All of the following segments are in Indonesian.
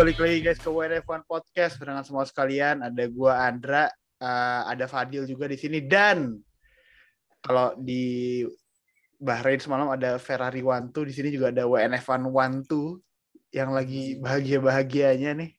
balik lagi guys ke WNF1 Podcast dengan semua sekalian. Ada gua Andra, uh, ada Fadil juga di sini dan kalau di Bahrain semalam ada Ferrari One Two, di sini juga ada WNF1 One Two yang lagi bahagia-bahagianya nih.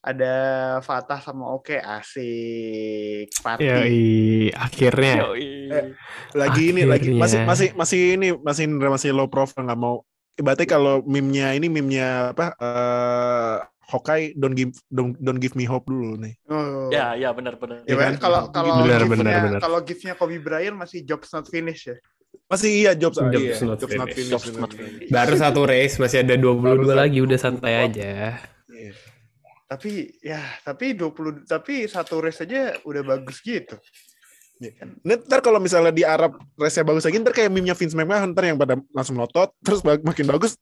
Ada Fatah sama Oke, asik. Party. Yoi, akhirnya. Eh, lagi ini lagi Akhirnya. masih masih masih ini masih masih low profile nggak mau ibaratnya kalau meme-nya ini meme-nya apa eh Hawkeye don't give don't, don't give me hope dulu nih. Oh. Ya, ya benar-benar. Ya, Ya kan? kalau kalau Benar, gift-nya- benar, benar. kalau gift-nya Kobe Bryant masih jobs not finish ya. Masih iya jobs Jobs iya, not jobs not finish, Jobs bener, not finished. Baru satu race, masih ada 22 Baru lagi, udah santai aja. Iya. Tapi ya, tapi 20 tapi satu race aja udah bagus gitu. Nah, ntar kalau misalnya di Arab race bagus lagi ntar kayak meme-nya Vince McMahon ntar yang pada langsung melotot terus makin bagus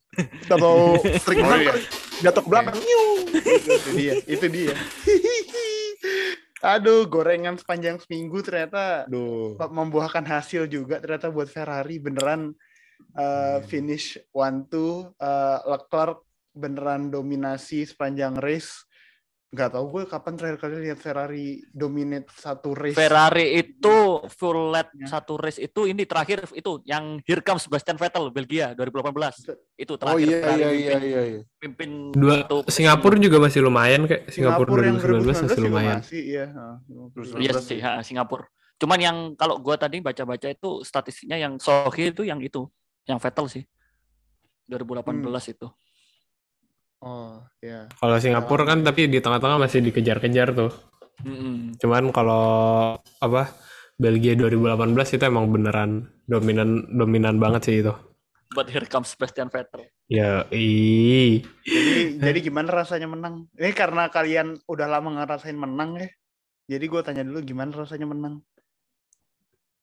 atau string Oh, iya. jatuh ke belakang nyiu. itu dia, itu dia. Aduh, gorengan sepanjang seminggu ternyata Aduh. membuahkan hasil juga ternyata buat Ferrari beneran uh, finish one two uh, Leclerc beneran dominasi sepanjang race. Nggak tahu gue kapan terakhir kali lihat Ferrari dominate satu race. Ferrari itu full lap Ya. satu race itu ini terakhir itu yang Here comes Sebastian Vettel Belgia 2018 itu Oh terakhir iya Ferrari iya iya mimpin, iya. iya. mimpin Dua, satu Singapura juga masih lumayan kayak Singapura, yang 2019 masih juga lumayan. Masih, iya. Iya sih, ha, Singapura. Cuman yang kalau gua tadi baca-baca itu statistiknya yang Sohi itu yang itu, yang Vettel sih. 2018 Hmm. itu. Oh, iya. Kalau Singapura kan tapi di tengah-tengah masih dikejar-kejar tuh. Mm-mm. Cuman kalau apa Belgia 2018 itu emang beneran dominan dominan banget sih itu. But here comes Sebastian Vettel. Ya, ih. Jadi, jadi gimana rasanya menang? Ini karena kalian udah lama ngerasain menang ya. Jadi gue tanya dulu gimana rasanya menang?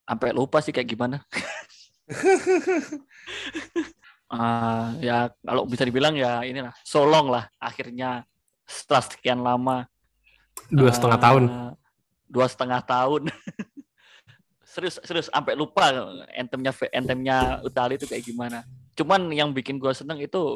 Sampai lupa sih kayak gimana. Ah, ya kalau bisa dibilang ya inilah solong lah akhirnya. Setelah sekian lama. Dua setengah Ah, tahun. dua setengah tahun. Serius serius sampai lupa entemnya entemnya Utali itu kayak gimana. Cuman yang bikin gua seneng itu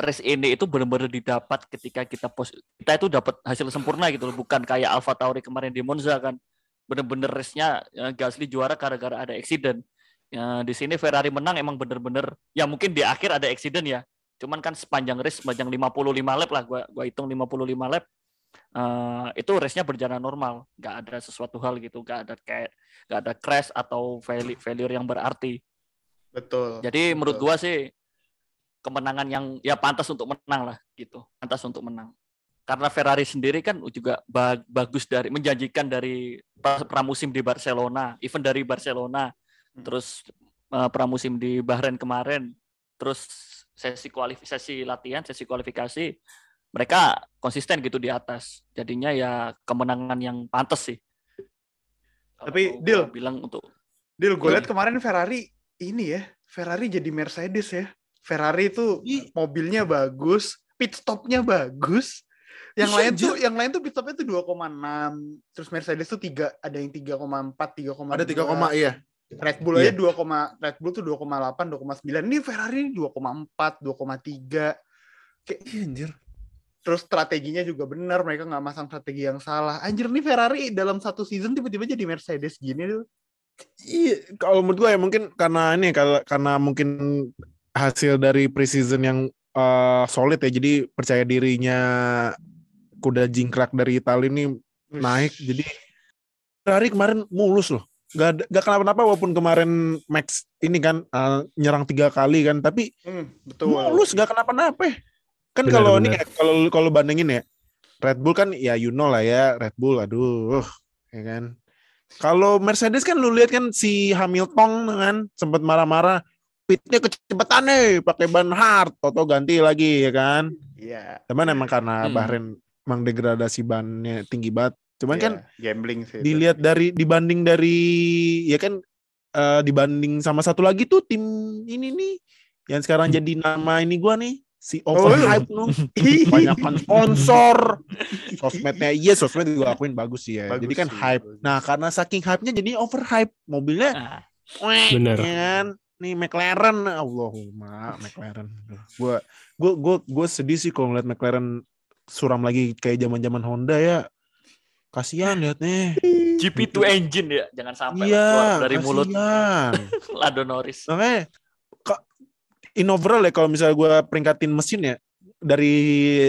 race ini itu benar-benar didapat ketika kita pos kita itu dapat hasil sempurna gitu loh. Bukan kayak Alfa Tauri kemarin di Monza kan. Bener-bener race-nya eh, Gasly juara gara-gara ada accident Ya, di sini Ferrari menang emang bener-bener ya mungkin di akhir ada accident ya cuman kan sepanjang race sepanjang 55 lap lah gua gua hitung 55 lap eh, itu race-nya berjalan normal, nggak ada sesuatu hal gitu, nggak ada kayak nggak ada crash atau fail- failure yang berarti. Betul. Jadi betul. menurut gua sih kemenangan yang ya pantas untuk menang lah gitu, pantas untuk menang. Karena Ferrari sendiri kan juga ba- bagus dari menjanjikan dari pra- pramusim di Barcelona, event dari Barcelona. Terus eh, pramusim di Bahrain kemarin, terus sesi kualifikasi latihan, sesi kualifikasi mereka konsisten gitu di atas. Jadinya ya kemenangan yang pantas sih. Tapi, Dil. bilang untuk Dil, gue Hmm. lihat kemarin Ferrari ini ya, Ferrari jadi Mercedes ya. Ferrari itu mobilnya bagus, pit stopnya bagus. Yang lain tuh, yang lain tuh pit stopnya tuh 2,6. Terus Mercedes tuh tiga, ada yang 3,4, 3,2. Ada 3 koma iya. Red Bull Iya. aja 2, Red Bull tuh 2,8, 2,9. Ini Ferrari 2,4, 2,3. Kayak Iya anjir. terus strateginya juga benar, mereka nggak masang strategi yang salah. Anjir nih Ferrari dalam satu season tiba-tiba jadi Mercedes gini tuh. Iya, kalau menurut gue ya mungkin karena ini kalau karena mungkin hasil dari preseason yang eh, solid ya, jadi percaya dirinya kuda jingkrak dari Italia ini naik. Jadi Ferrari kemarin mulus loh, gak, gak kenapa-napa walaupun kemarin Max ini kan eh, nyerang tiga kali kan, tapi Hmm, betul. mulus gak kenapa-napa. Kan Benar, kalau ini ya, kalau kalau bandingin ya, Red Bull kan ya you know lah ya, Red Bull aduh, ya kan. Kalau Mercedes kan lu lihat kan si Hamilton kan sempat marah-marah pitnya kecepatan nih pakai ban hard, toto ganti lagi ya kan. Iya. Cuman emang karena Hmm. Bahrain emang degradasi bannya tinggi banget. Cuman kan iya, gambling sih. itu. dilihat dari dibanding dari ya kan eh, dibanding sama satu lagi tuh tim ini nih yang sekarang jadi nama ini gua nih si overhype nu kebanyakan. Sponsor. Sosmednya. Iya sosmed juga akuin bagus sih ya. Bagus jadi kan sih, hype. bagus. nah karena saking hype-nya jadi overhype. Mobilnya ah, Bener. ya kan? Nih McLaren. Allahumma McLaren. Gua gue gue gue sedih sih kalau ngeliat McLaren suram lagi kayak zaman zaman Honda ya kasihan liatnya GP2 engine ya, jangan sampai iya keluar dari mulut kasihan. Lando Norris. makanya ka- in overall ya kalau misalnya gue peringkatin mesin ya dari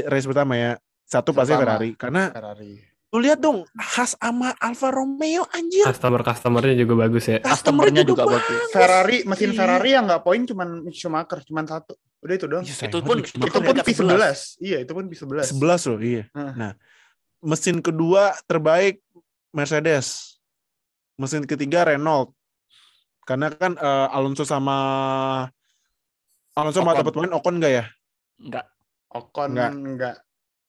race pertama ya satu pasti. Ferrari karena Ferrari. lu lihat dong Haas sama Alfa Romeo anjir Customer customernya juga bagus ya. Customernya juga bagus. Ferrari mesin Iya. Ferrari yang nggak poin cuman Mick Schumacher cuman satu. Udah itu doang. Iya, sayang Itu pun- itu pun peringkat P11. Iya, itu pun P11. 11 loh iya Hah. nah mesin kedua terbaik Mercedes mesin ketiga Renault karena kan eh, Alonso sama Alonso mau dapat poin Ocon enggak ya Enggak. Ocon Nggak. enggak.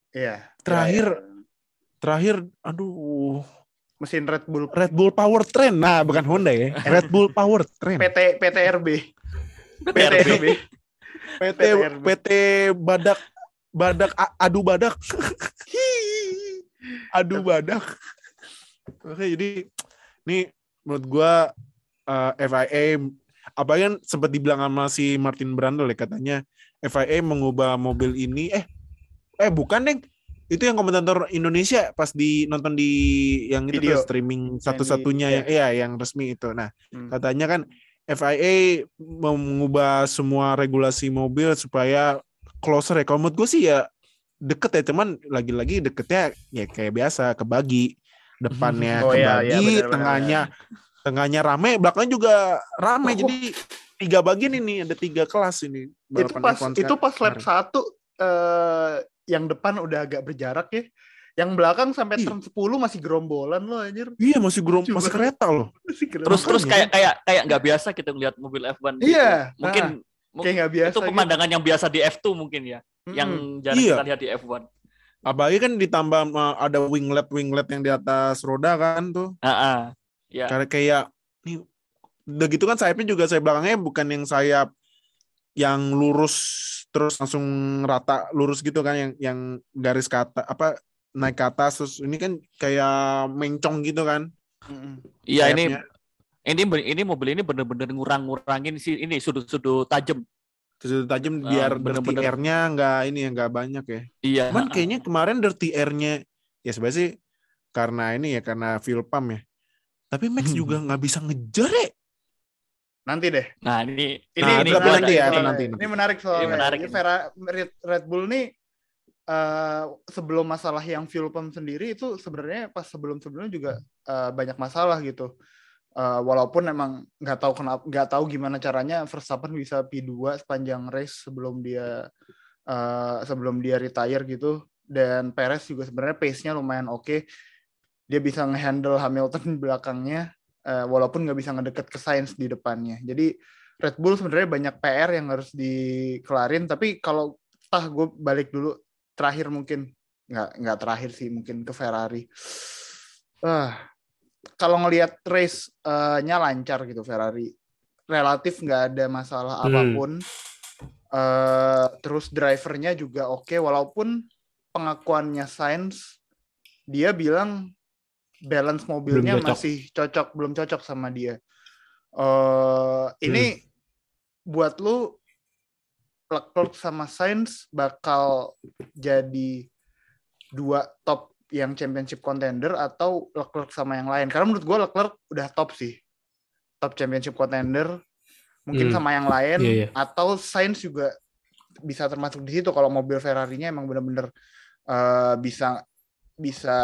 Iya. Terakhir, Iya, iya. terakhir aduh mesin Red Bull Red Bull Powertrain nah bukan Honda ya Red Bull Powertrain PT PTRB. PTRB. PT. PT Badak Badak Adu Badak Adu Badak Oke jadi ini menurut gua eh, FIA apalagi kan sempat dibilang sama si Martin Brundle ya katanya FIA mengubah mobil ini eh eh bukan deh itu yang komentator Indonesia pas di nonton di yang itu Video. tuh streaming satu-satunya di- yang iya yang resmi itu nah Hmm. katanya kan FIA mengubah semua regulasi mobil supaya closer ya. Kalau menurut gue sih ya deket ya, cuman lagi-lagi deketnya ya kayak biasa kebagi depannya Oh, iya, kebagi, iya, benar-benar. tengahnya tengahnya rame, belakangnya juga rame. Oh. Jadi tiga bagian ini ada tiga kelas ini. itu pas F1 itu pas lap satu eh yang depan udah agak berjarak ya. Yang belakang sampai Iya. turn 10 masih gerombolan loh anjir. Iya masih gerom, masih kereta loh. Masih. Terus terus kayak kayak kayak nggak biasa kita ngeliat mobil F1. gitu. Iya, Mungkin mu- kayak nggak biasa itu pemandangan yang biasa di F2 mungkin ya, gitu. yang jarang Iya. kita lihat di F1. Apalagi kan ditambah sama ada winglet winglet yang di atas roda kan tuh. Heeh. Ya. Karena kayak nih udah gitu kan sayapnya juga sayap belakangnya bukan yang sayap yang lurus terus langsung rata lurus gitu kan yang yang garis ke atas apa naik ke atas terus ini kan kayak mencong gitu kan. Iya ini ini ini mobil ini bener-bener ngurang-ngurangin sih ini sudut-sudut tajam. Terus tajam Ah, biar bener-bener. dirty air-nya nggak ini ya nggak banyak ya Iya. cuman kayaknya kemarin dirty air-nya ya sebenarnya sih karena ini ya karena fuel pump ya tapi Max juga nggak bisa ngejar ya Nanti deh. Nah ini Ini Nah, ini menarik nanti ya, soalnya. nanti, Ini menarik soalnya. Ini menarik Ini ini. Vera- Red, Red Bull nih eh, sebelum masalah yang fuel pump sendiri itu sebenarnya pas sebelum-sebelumnya juga eh, banyak masalah gitu. Eh, walaupun emang nggak tahu kenapa nggak tahu gimana caranya Verstappen bisa P2 sepanjang race sebelum dia eh, sebelum dia retire gitu. Dan Perez juga sebenarnya pace-nya lumayan oke. Dia bisa ngehandle Hamilton belakangnya eh, walaupun nggak bisa ngedeket ke Sainz di depannya. Jadi Red Bull sebenarnya banyak PR yang harus dikelarin. Tapi kalau tah gue balik dulu. Terakhir mungkin. Nggak nggak terakhir sih mungkin ke Ferrari. Ah kalau ngelihat race eh, nya lancar gitu Ferrari relatif nggak ada masalah Hmm. apa pun Eh, terus drivernya juga oke walaupun pengakuannya Sainz dia bilang balance mobilnya Belum cocok. masih cocok belum cocok sama dia eh ini buat lu Leclerc sama Sainz bakal jadi dua top yang championship contender atau Leclerc sama yang lain karena menurut gue Leclerc udah top sih top championship contender mungkin Hmm. sama yang lain Iya, iya. atau Sainz juga bisa termasuk di situ kalau mobil Ferrari-nya emang bener-bener eh, bisa bisa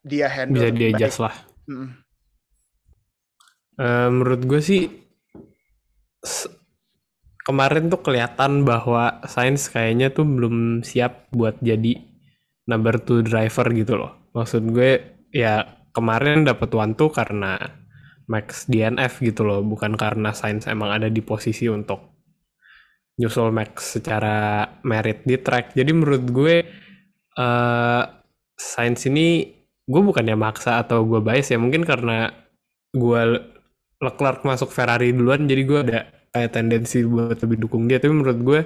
dia handle Bisa dia adjust lah. Mm-mm. Eh, menurut gue sih kemarin tuh kelihatan bahwa Sainz kayaknya tuh belum siap buat jadi number two driver gitu loh. Maksud gue ya kemarin dapat one two karena Max DNF gitu loh, bukan karena Sainz emang ada di posisi untuk nyusul Max secara merit di track. Jadi menurut gue eh Sainz ini gue bukannya maksa atau gue bias ya mungkin karena gue Leclerc masuk Ferrari duluan jadi gue ada kayak tendensi buat lebih dukung dia tapi menurut gue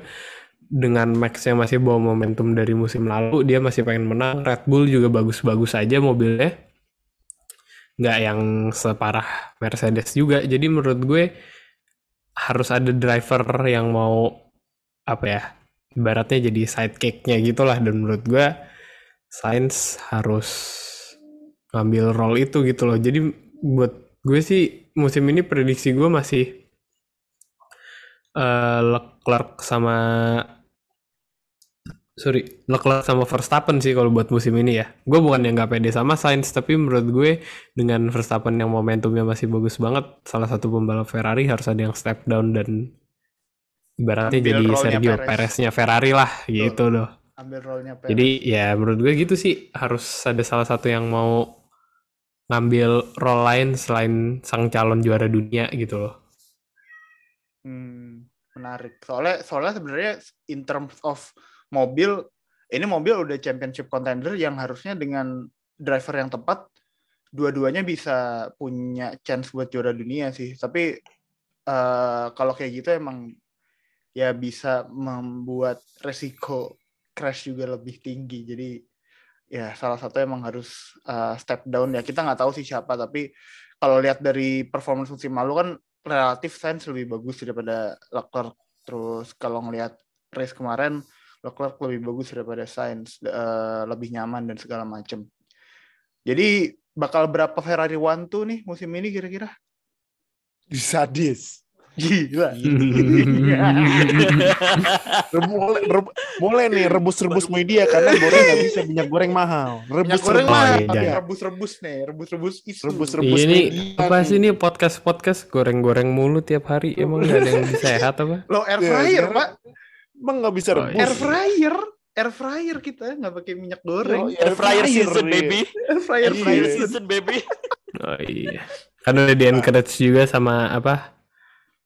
dengan Max yang masih bawa momentum dari musim lalu dia masih pengen menang. Red Bull juga bagus-bagus aja mobilnya. Nggak yang separah Mercedes juga. Jadi menurut gue harus ada driver yang mau apa ya ibaratnya jadi sidekicknya gitulah. Dan menurut gue Sainz harus ngambil role itu gitu loh. Jadi buat gue sih musim ini prediksi gue masih eh Leclerc sama sorry Leclerc sama Verstappen sih kalau buat musim ini ya gue bukan yang nggak pede sama Sainz tapi menurut gue dengan Verstappen yang momentumnya masih bagus banget salah satu pembalap Ferrari harus ada yang step down dan ibaratnya Ambil jadi Sergio Perez. Pereznya Ferrari lah gitu loh ambil role-nya Perez. jadi ya menurut gue gitu sih harus ada salah satu yang mau ngambil role lain selain sang calon juara dunia gitu loh Hmm, menarik. Soalnya soalnya sebenarnya in terms of mobil, ini mobil udah championship contender yang harusnya dengan driver yang tepat, dua-duanya bisa punya chance buat juara dunia sih. Tapi eh, kalau kayak gitu emang ya bisa membuat resiko crash juga lebih tinggi. Jadi ya salah satu emang harus eh, step down ya. Kita nggak tahu sih siapa, tapi kalau lihat dari performance musim lalu kan relatif Sainz lebih bagus daripada Leclerc. Terus kalau ngelihat race kemarin Leclerc lebih bagus daripada Sainz, eh, lebih nyaman dan segala macem. Jadi bakal berapa Ferrari One Two nih musim ini kira-kira? Sadis. Gila. Rebu- mulai, rebu- mulai nih rebus-rebus media karena goreng nggak bisa minyak goreng mahal. Minyak Rebus goreng rebus. mah Oh, iya. rebus-rebus nih, rebus-rebus isu. Rebus-rebus. Iya nih media apa nih. sih nih podcast podcast goreng-goreng mulu tiap hari emang gak ada yang sehat apa? Lo air fryer, sekarang Pak. Emang nggak bisa Oh, rebus. Air fryer. Air fryer kita nggak pakai minyak goreng. Oh, Air fryer season iya. baby. Air fryer Air fryer Iya. season baby. Oh iya. Kan udah di encourage juga sama apa?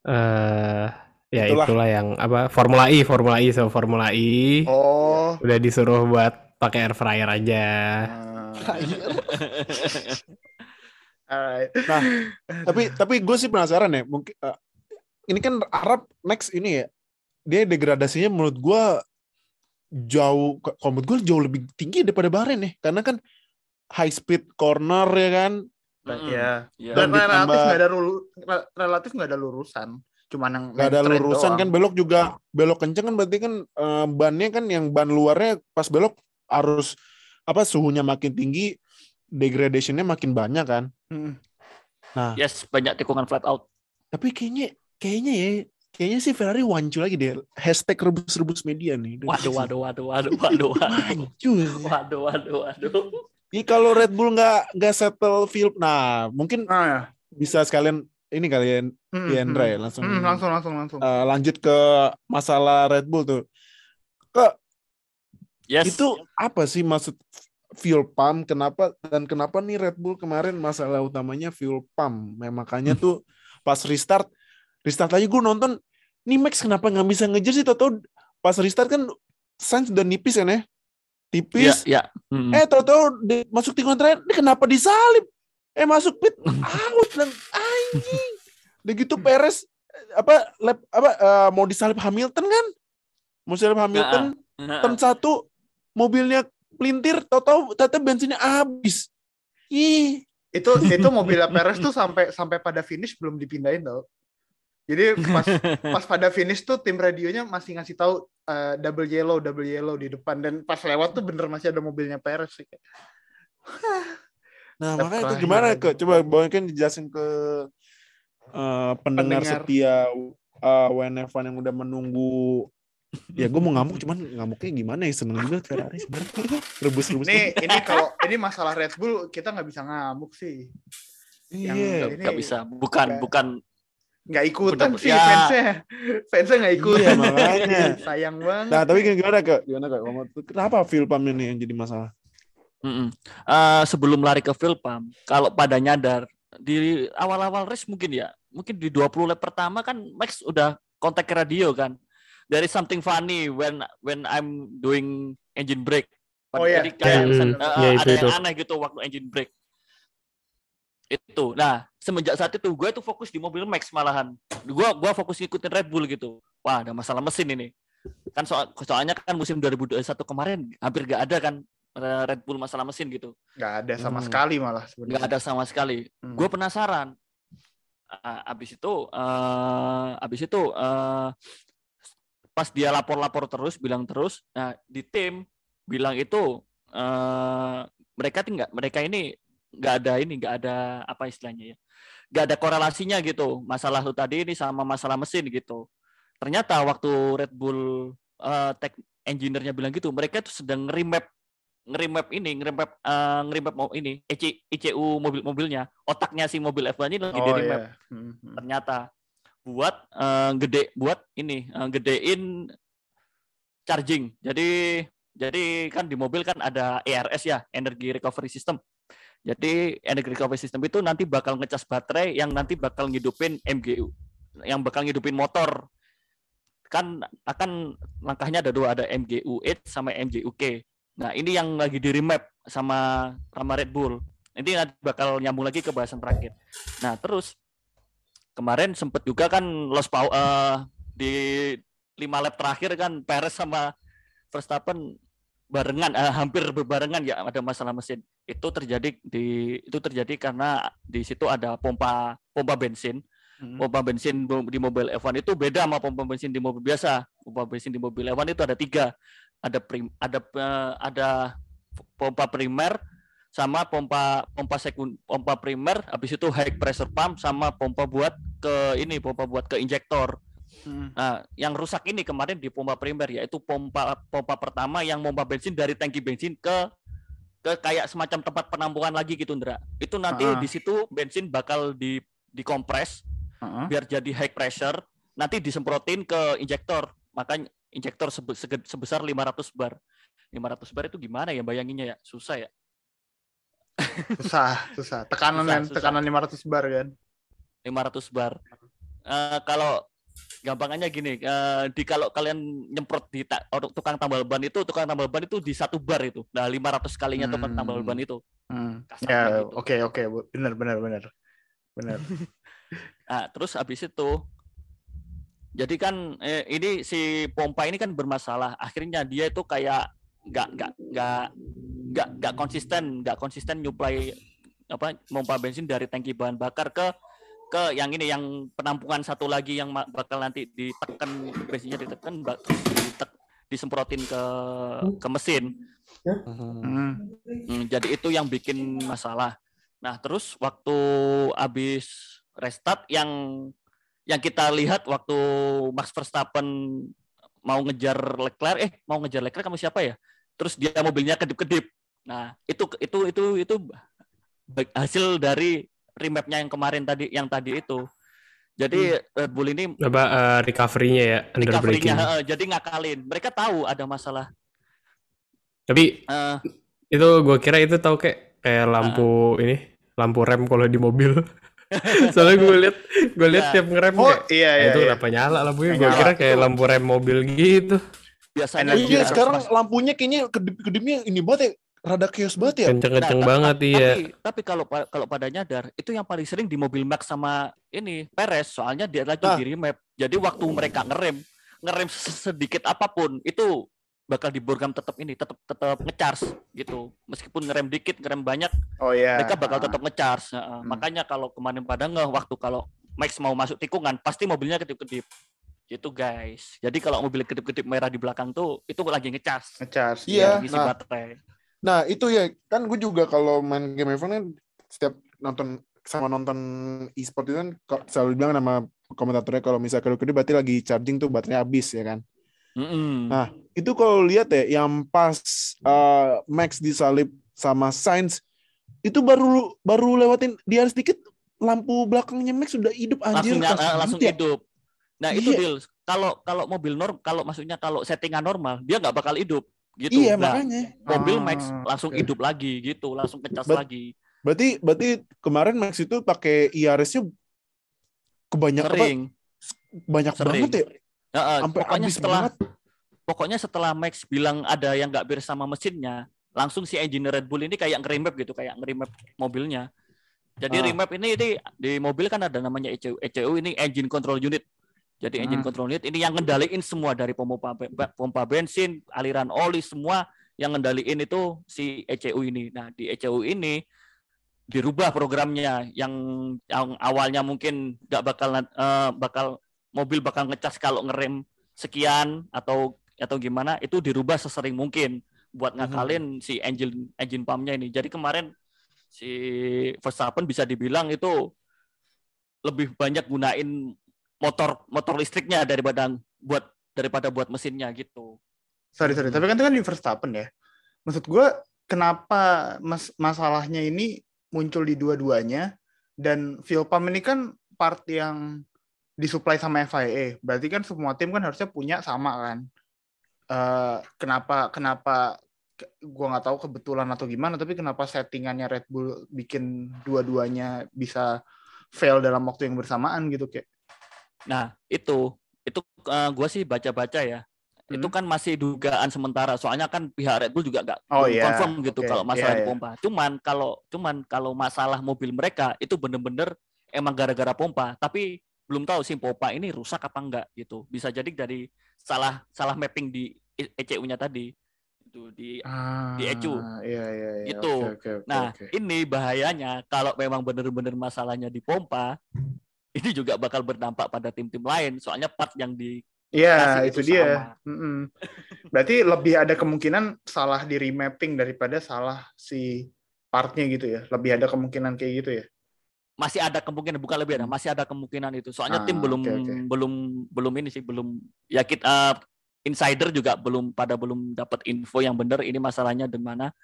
Eh ya Itulah. itulah yang apa Formula E, Formula E so Formula E Oh. udah disuruh buat pakai air fryer aja. Alright. Nah, tapi tapi gue sih penasaran ya. Mungkin eh, ini kan Arab next ini ya. Dia degradasinya menurut gue jauh kalau menurut gue jauh lebih tinggi daripada Bahrain ya. Karena kan high speed corner ya kan. Mm-mm. Ya. Iya. Dan Dan relatif nggak ada lulu, relatif nggak ada lurusan. Cuman yang Gak ada lurusan doang. kan belok juga belok kenceng kan berarti kan eh, bannya kan yang ban luarnya pas belok harus apa suhunya makin tinggi degradationnya makin banyak kan. Mm. Nah, Yes, banyak tikungan flat out. tapi kayaknya kayaknya ya kayaknya sih Ferrari wancu lagi deh. Hashtag rebus-rebus media nih. Waduh, waduh, waduh, waduh, waduh, waduh. Wancu. Waduh, waduh, waduh. Ini kalau Red Bull nggak nggak settle field, nah mungkin Ah, ya. bisa sekalian ini kalian Mm, ya mm. ya langsung Mm, langsung langsung langsung. eh, lanjut ke masalah Red Bull tuh. Ke Yes. itu apa sih maksud fuel pump? Kenapa dan kenapa nih Red Bull kemarin masalah utamanya fuel pump? Nah, makanya tuh pas restart restart lagi gue nonton nih Max kenapa nggak bisa ngejar sih? Tahu pas restart kan Sainz udah nipis kan ya? ya, Tipis. ya. Mm. Eh tahu-tahu di- masuk tikungan terakhir, ini kenapa disalip? Eh masuk pit out dan anjing. Udah gitu Perez eh, apa lap, apa eh, mau disalip Hamilton kan? Mau disalip Hamilton, turn satu mobilnya pelintir, tahu-tahu ternyata bensinnya habis. Ih, itu itu mobilnya Perez tuh sampai sampai pada finish belum dipindahin tau. Jadi pas pas pada finish tuh tim radionya masih ngasih tahu eh, double yellow double yellow di depan dan pas lewat tuh bener masih ada mobilnya Perez sih. Nah, makanya itu gimana aja. ke coba Bang kan dijelasin ke eh, pendengar, Pendengar. setia uh, WNF1 yang udah menunggu ya gue mau ngamuk cuman ngamuknya gimana ya seneng juga Ferrari sebenarnya rebus-rebus Ini ini kalau ini masalah Red Bull kita nggak bisa ngamuk sih. yang- iya Nggak- ini- nggak bisa. Bukan, bukan. Nggak ikutan Bener- sih ya. fansnya. Fansnya nggak ikutan. Iya, makanya. Sayang banget. nah tapi gimana kak gimana kak kenapa pumpnya nih yang jadi masalah Mm-mm. Eh, sebelum lari ke pump, kalau pada nyadar di awal-awal race mungkin ya, mungkin di 20 lap pertama kan Max udah kontak ke radio kan. There is something funny when when I'm doing engine brake. Oh, iya. Jadi kayak sen- eh, iya, ada itu, yang itu. aneh gitu waktu engine brake. Itu. Nah, semenjak saat itu gue tuh fokus di mobil Max malahan. Gue gua fokus ngikutin Red Bull gitu. Wah, ada masalah mesin ini. Kan soal, soalnya kan musim 2021 kemarin hampir gak ada kan eh, Red Bull masalah mesin gitu. Nggak ada sama Hmm. sekali malah sebenarnya. ada sama sekali. Hmm. Gue penasaran. Ah, abis itu, eh abis itu eh pas dia lapor-lapor terus bilang terus nah di tim bilang itu eh mereka tinggal mereka ini nggak ada ini nggak ada apa istilahnya ya nggak ada korelasinya gitu masalah lu tadi ini sama masalah mesin gitu ternyata waktu Red Bull eh, tech engineer-nya bilang gitu mereka tuh sedang nge-remap nge-remap ini nge-remap eh, nge-remap mau ini EC, ICU mobil-mobilnya otaknya si mobil F1 ini lagi Oh di remap iya. Hmm, hmm. ternyata buat eh, gede buat ini eh, gedein charging. Jadi jadi kan di mobil kan ada ERS ya, energy recovery system. Jadi energy recovery system itu nanti bakal ngecas baterai yang nanti bakal ngidupin MGU, yang bakal ngidupin motor. Kan akan langkahnya ada dua, ada MGU8 sama MGUK. Nah, ini yang lagi di remap sama sama Red Bull. Ini nanti bakal nyambung lagi ke bahasan terakhir. Nah, terus kemarin sempet juga kan lost power eh, di lima lap terakhir kan Perez sama Verstappen barengan eh, hampir berbarengan ya ada masalah mesin itu terjadi di itu terjadi karena di situ ada pompa pompa bensin. Hmm. pompa bensin di mobil F1 itu beda sama pompa bensin di mobil biasa. Pompa bensin di mobil F1 itu ada tiga. Ada prim, ada eh, ada pompa primer sama pompa pompa sekun pompa primer. Habis itu high pressure pump sama pompa buat ke ini pompa buat ke injektor. Hmm. Nah, yang rusak ini kemarin di pompa primer yaitu pompa pompa pertama yang pompa bensin dari tangki bensin ke ke kayak semacam tempat penampungan lagi gitu, Ndra. Itu nanti Ah. di situ bensin bakal di dikompres Heeh. biar jadi high pressure, nanti disemprotin ke injektor. Makanya injektor sebe- sebesar 500 bar. 500 bar itu gimana ya bayanginnya ya? Susah ya. Susah, susah. Tekanan Susah, kan, susah. tekanan 500 bar kan. 500 bar. Eh, kalau gampangannya gini, eh, di kalau kalian nyemprot di ta- tukang tambal ban itu, tukang tambal ban itu di satu bar itu. Nah, 500 kalinya tukang Hmm. tambal ban itu. Hmm. Ya, oke oke, benar benar benar. Benar. Nah, terus habis itu jadi kan eh, ini si pompa ini kan bermasalah. Akhirnya dia itu kayak nggak nggak nggak nggak nggak konsisten, nggak konsisten nyuplai apa pompa bensin dari tangki bahan bakar ke ke yang ini yang penampungan satu lagi yang bakal nanti ditekan bensinnya ditekan ditek- disemprotin ke ke mesin. Hmm. Hmm, jadi itu yang bikin masalah. Nah, terus waktu habis restart yang yang kita lihat waktu Max Verstappen mau ngejar Leclerc, eh mau ngejar Leclerc kamu siapa ya? Terus dia mobilnya kedip-kedip. Nah, itu itu itu itu hasil dari remapnya yang kemarin tadi yang tadi itu. Jadi Red Bull ini Apa eh, recovery-nya ya under braking. recovery-nya heeh, jadi ngakalin. Mereka tahu ada masalah. Tapi Eh, itu gue kira itu tahu kayak kayak lampu ini, lampu rem kalau di mobil. Soalnya gue lihat gue lihat Ya. tiap ngerem Oh, kayak iya "Ah, iya. itu iya. kenapa nyala lampunya? Gue kira kayak lampu rem mobil gitu. biasanya Iya sekarang lampunya kayaknya kedip-kedipnya ini banget ya. Rada chaos banget ya. Kenceng-kenceng Nah, banget iya. Tapi, tapi kalau kalau pada nyadar itu yang paling sering di mobil Max sama ini Perez soalnya dia lagi Nah. di remap. Jadi waktu mereka ngerem, ngerem sedikit apa pun itu bakal di program tetap ini tetap tetap ngecharge gitu. Meskipun ngerem dikit, ngerem banyak, Oh iya. mereka bakal Ah. tetap ngecharge. Heeh. Hmm. Makanya kalau kemarin pada ngeh waktu kalau Max mau masuk tikungan pasti mobilnya kedip-kedip. Gitu guys. Jadi kalau mobil kedip-kedip merah di belakang tuh itu lagi ngecharge. ngecas. Iya. ngisi nah. baterai. Nah itu ya kan gue juga kalau main game F1 kan setiap nonton sama nonton e-sport itu kan selalu bilang sama komentatornya kalau misalnya kedip-kedip berarti lagi charging tuh baterainya habis ya kan. Mm-mm. Nah, itu kalau lihat ya yang pas uh, Max disalip sama Sainz itu baru baru lewatin dia sedikit lampu belakangnya Max sudah hidup anjir langsung keras langsung ya. hidup. Nah itu Iya. deal. Kalau kalau mobil norm, kalau maksudnya kalau settingan normal, dia nggak bakal hidup gitu. Iya Nah, makanya. mobil Ah, Max langsung oke. hidup lagi gitu, langsung kecas Bet- lagi. Berarti berarti kemarin Max itu pakai IRS-nya kebanyak apa? Sering. Banyak Sering. banget ya. Heeh, Sampai pokoknya setelah banget. pokoknya setelah Max bilang ada yang nggak beres sama mesinnya, langsung si engineer Red Bull ini kayak nge-remap gitu, kayak nge-remap mobilnya. Jadi Ah. remap ini, ini di mobil kan ada namanya ECU. ECU ini engine control unit. Jadi engine Hmm. control unit ini yang ngendaliin semua dari pompa pompa bensin, aliran oli semua yang ngendaliin itu si ECU ini. Nah, di ECU ini dirubah programnya yang yang awalnya mungkin nggak bakal eh, bakal mobil bakal ngecas kalau ngerem sekian atau atau gimana itu dirubah sesering mungkin buat Mhm. ngakalin si engine engine pumpnya ini. Jadi kemarin si Verstappen bisa dibilang itu lebih banyak gunain motor motor listriknya daripada buat daripada buat mesinnya gitu. Sorry, sorry. Tapi kan itu kan di Verstappen ya. Maksud gue, kenapa mas masalahnya ini muncul di dua-duanya? Dan fuel pump ini kan part yang disuplai sama FIA. Berarti kan semua tim kan harusnya punya sama kan. Eh, kenapa kenapa ke- gua nggak tahu kebetulan atau gimana, tapi kenapa settingannya Red Bull bikin dua-duanya bisa fail dalam waktu yang bersamaan gitu kayak. Nah, itu itu eh, gua sih baca-baca ya. Itu Hmm. kan masih dugaan sementara. Soalnya kan pihak Red Bull juga nggak Oh, iya. confirm gitu Oke. kalau masalah di iya. pompa. Cuman kalau cuman kalau masalah mobil mereka itu bener-bener emang gara-gara pompa. Tapi belum tahu sih pompa ini rusak apa enggak gitu. Bisa jadi dari salah salah mapping di ECU-nya tadi. Itu di Ah, Di ECU. Iya, iya, iya. Gitu. Oke, oke, oke, Nah, oke. ini bahayanya kalau memang benar-benar masalahnya di pompa, ini juga bakal berdampak pada tim-tim lain. Soalnya part yang di Iya, itu itu dia. sama. Mm-mm. Berarti lebih ada kemungkinan salah di remapping daripada salah si partnya gitu ya. Lebih ada kemungkinan kayak gitu ya. masih ada kemungkinan bukan lebih ada, masih ada kemungkinan itu. Soalnya Ah, tim belum oke, oke. belum belum ini sih, belum ya kita eh, insider juga belum pada belum dapat info yang benar ini masalahnya di mana.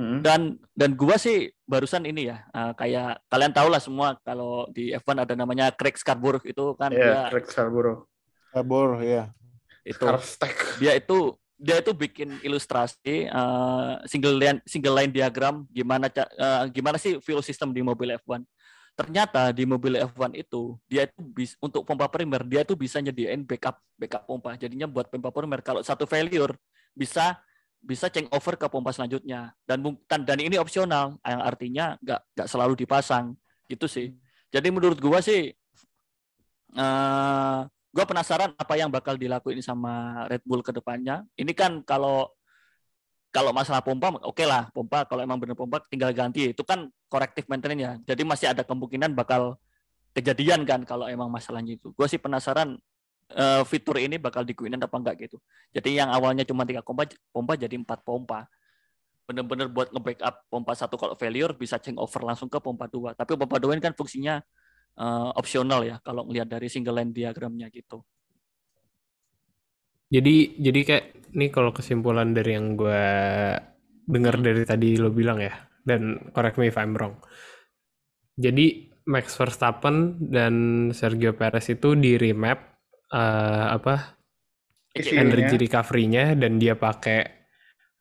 Mm. Dan dan gua sih barusan ini ya, eh, kayak kalian tahu lah semua kalau di F1 ada namanya Craig Scarborough itu kan Iya, dia Craig Scarborough. Kabur ya. itu Carb stack. dia itu dia itu bikin ilustrasi eh, single line single line diagram gimana eh, gimana sih fuel system di mobil F1. Ternyata di mobil F1 itu dia itu bis, untuk pompa primer dia itu bisa nyediain backup backup pompa. Jadinya buat pompa primer kalau satu failure bisa bisa change over ke pompa selanjutnya dan mung- dan, ini opsional yang artinya nggak nggak selalu dipasang gitu sih. Jadi menurut gua sih eh gue penasaran apa yang bakal dilakuin sama Red Bull ke depannya. Ini kan kalau kalau masalah pompa, oke lah pompa kalau emang bener pompa tinggal ganti itu kan corrective maintenance ya. Jadi masih ada kemungkinan bakal kejadian kan kalau emang masalahnya itu. Gue sih penasaran eh, fitur ini bakal digunakan apa enggak gitu. Jadi yang awalnya cuma tiga pompa, pompa jadi empat pompa. Bener-bener buat nge-backup pompa satu kalau failure bisa change over langsung ke pompa dua. Tapi pompa dua ini kan fungsinya eh, opsional ya kalau ngelihat dari single line diagramnya gitu. Jadi jadi kayak ini kalau kesimpulan dari yang gue dengar dari tadi lo bilang ya, dan correct me if I'm wrong. Jadi Max Verstappen dan Sergio Perez itu di remap eh, apa Isi energy recovery-nya dan dia pakai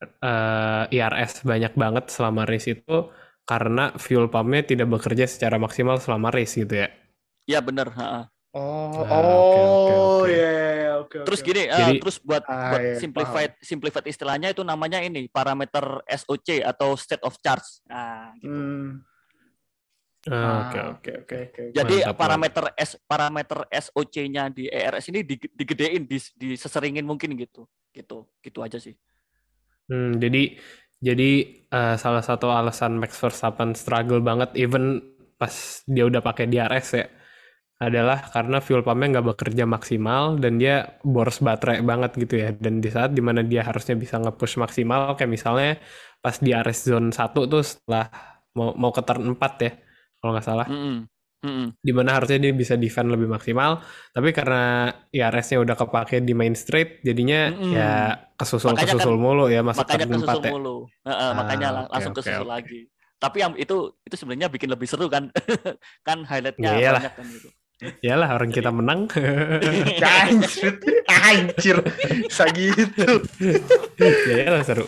eh, IRS banyak banget selama race itu karena fuel pump-nya tidak bekerja secara maksimal selama race gitu ya. Iya bener. ha-ha. Oh, Ah, oh, oke. iya, oke, Terus gini, eh, Jadi- terus buat Ah, buat iya, simplified simplified istilahnya itu namanya ini parameter SOC atau state of charge. Nah, gitu. Hmm. Ah, Oke oke. oke, oke. Jadi Mantap, parameter S parameter SOC-nya di ERS ini di- digedein, dis- diseseringin mungkin gitu. Gitu. Gitu aja sih. Hmm, jadi jadi eh, salah satu alasan Max Verstappen struggle banget even pas dia udah pakai DRS ya adalah karena fuel pumpnya nggak bekerja maksimal dan dia boros baterai banget gitu ya dan di saat di mana dia harusnya bisa nge-push maksimal kayak misalnya pas di RS zone 1 tuh setelah mau mau ke turn 4 ya kalau nggak salah Mm-mm. Mm-mm. di mana harusnya dia bisa defend lebih maksimal tapi karena IRS-nya udah kepake di main straight jadinya Mm-mm. ya kesusul Makanya kesusul mulu ya masuk Makanya turn 4 kesusul ya mulu. Heeh, Ah, makanya oke, langsung kesusul oke. lagi. Tapi yang itu itu sebenarnya bikin lebih seru kan. kan highlightnya Ya banyak kan gitu. Iyalah orang kita menang. Anjir, anjir, bisa gitu. ya iyalah seru.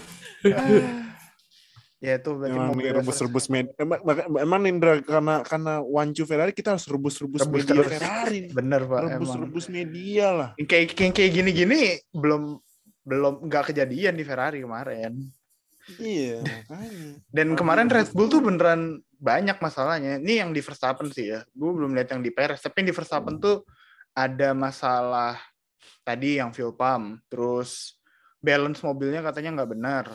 Ya itu berarti Emang mobil rebus-rebus media. Emang, emang Indra karena karena wancu Ferrari kita harus rebus-rebus Rebus media terus. Ferrari. Bener pak, emang. Rebus-rebus media lah. Kayak kayak kayak gini-gini belum belum nggak kejadian di Ferrari kemarin. Iya. Dan Aduh, kemarin Red Bull tuh beneran banyak masalahnya. Ini yang di Verstappen sih ya. Gue belum lihat yang di Perez. Tapi yang di Verstappen tuh ada masalah tadi yang fuel pump. Terus balance mobilnya katanya nggak benar.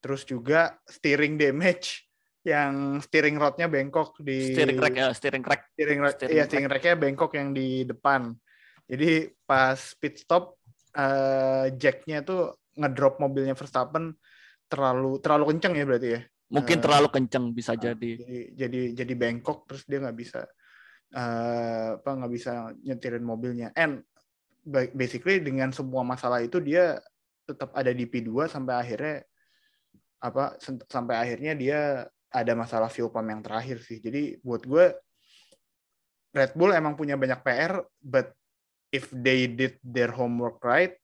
Terus juga steering damage yang steering rodnya bengkok di Steering rack ya, steering rack. steering rack steering iya rack. steering racknya bengkok yang di depan Jadi pas pit stop eh, jacknya tuh ngedrop mobilnya Verstappen terlalu terlalu kenceng ya berarti ya. Mungkin Eh, terlalu kenceng bisa Ah, jadi. jadi jadi jadi bengkok terus dia nggak bisa eh, apa nggak bisa nyetirin mobilnya and ba- basically dengan semua masalah itu dia tetap ada di P2 sampai akhirnya apa sampai akhirnya dia ada masalah fuel pump yang terakhir sih jadi buat gue Red Bull emang punya banyak PR but if they did their homework right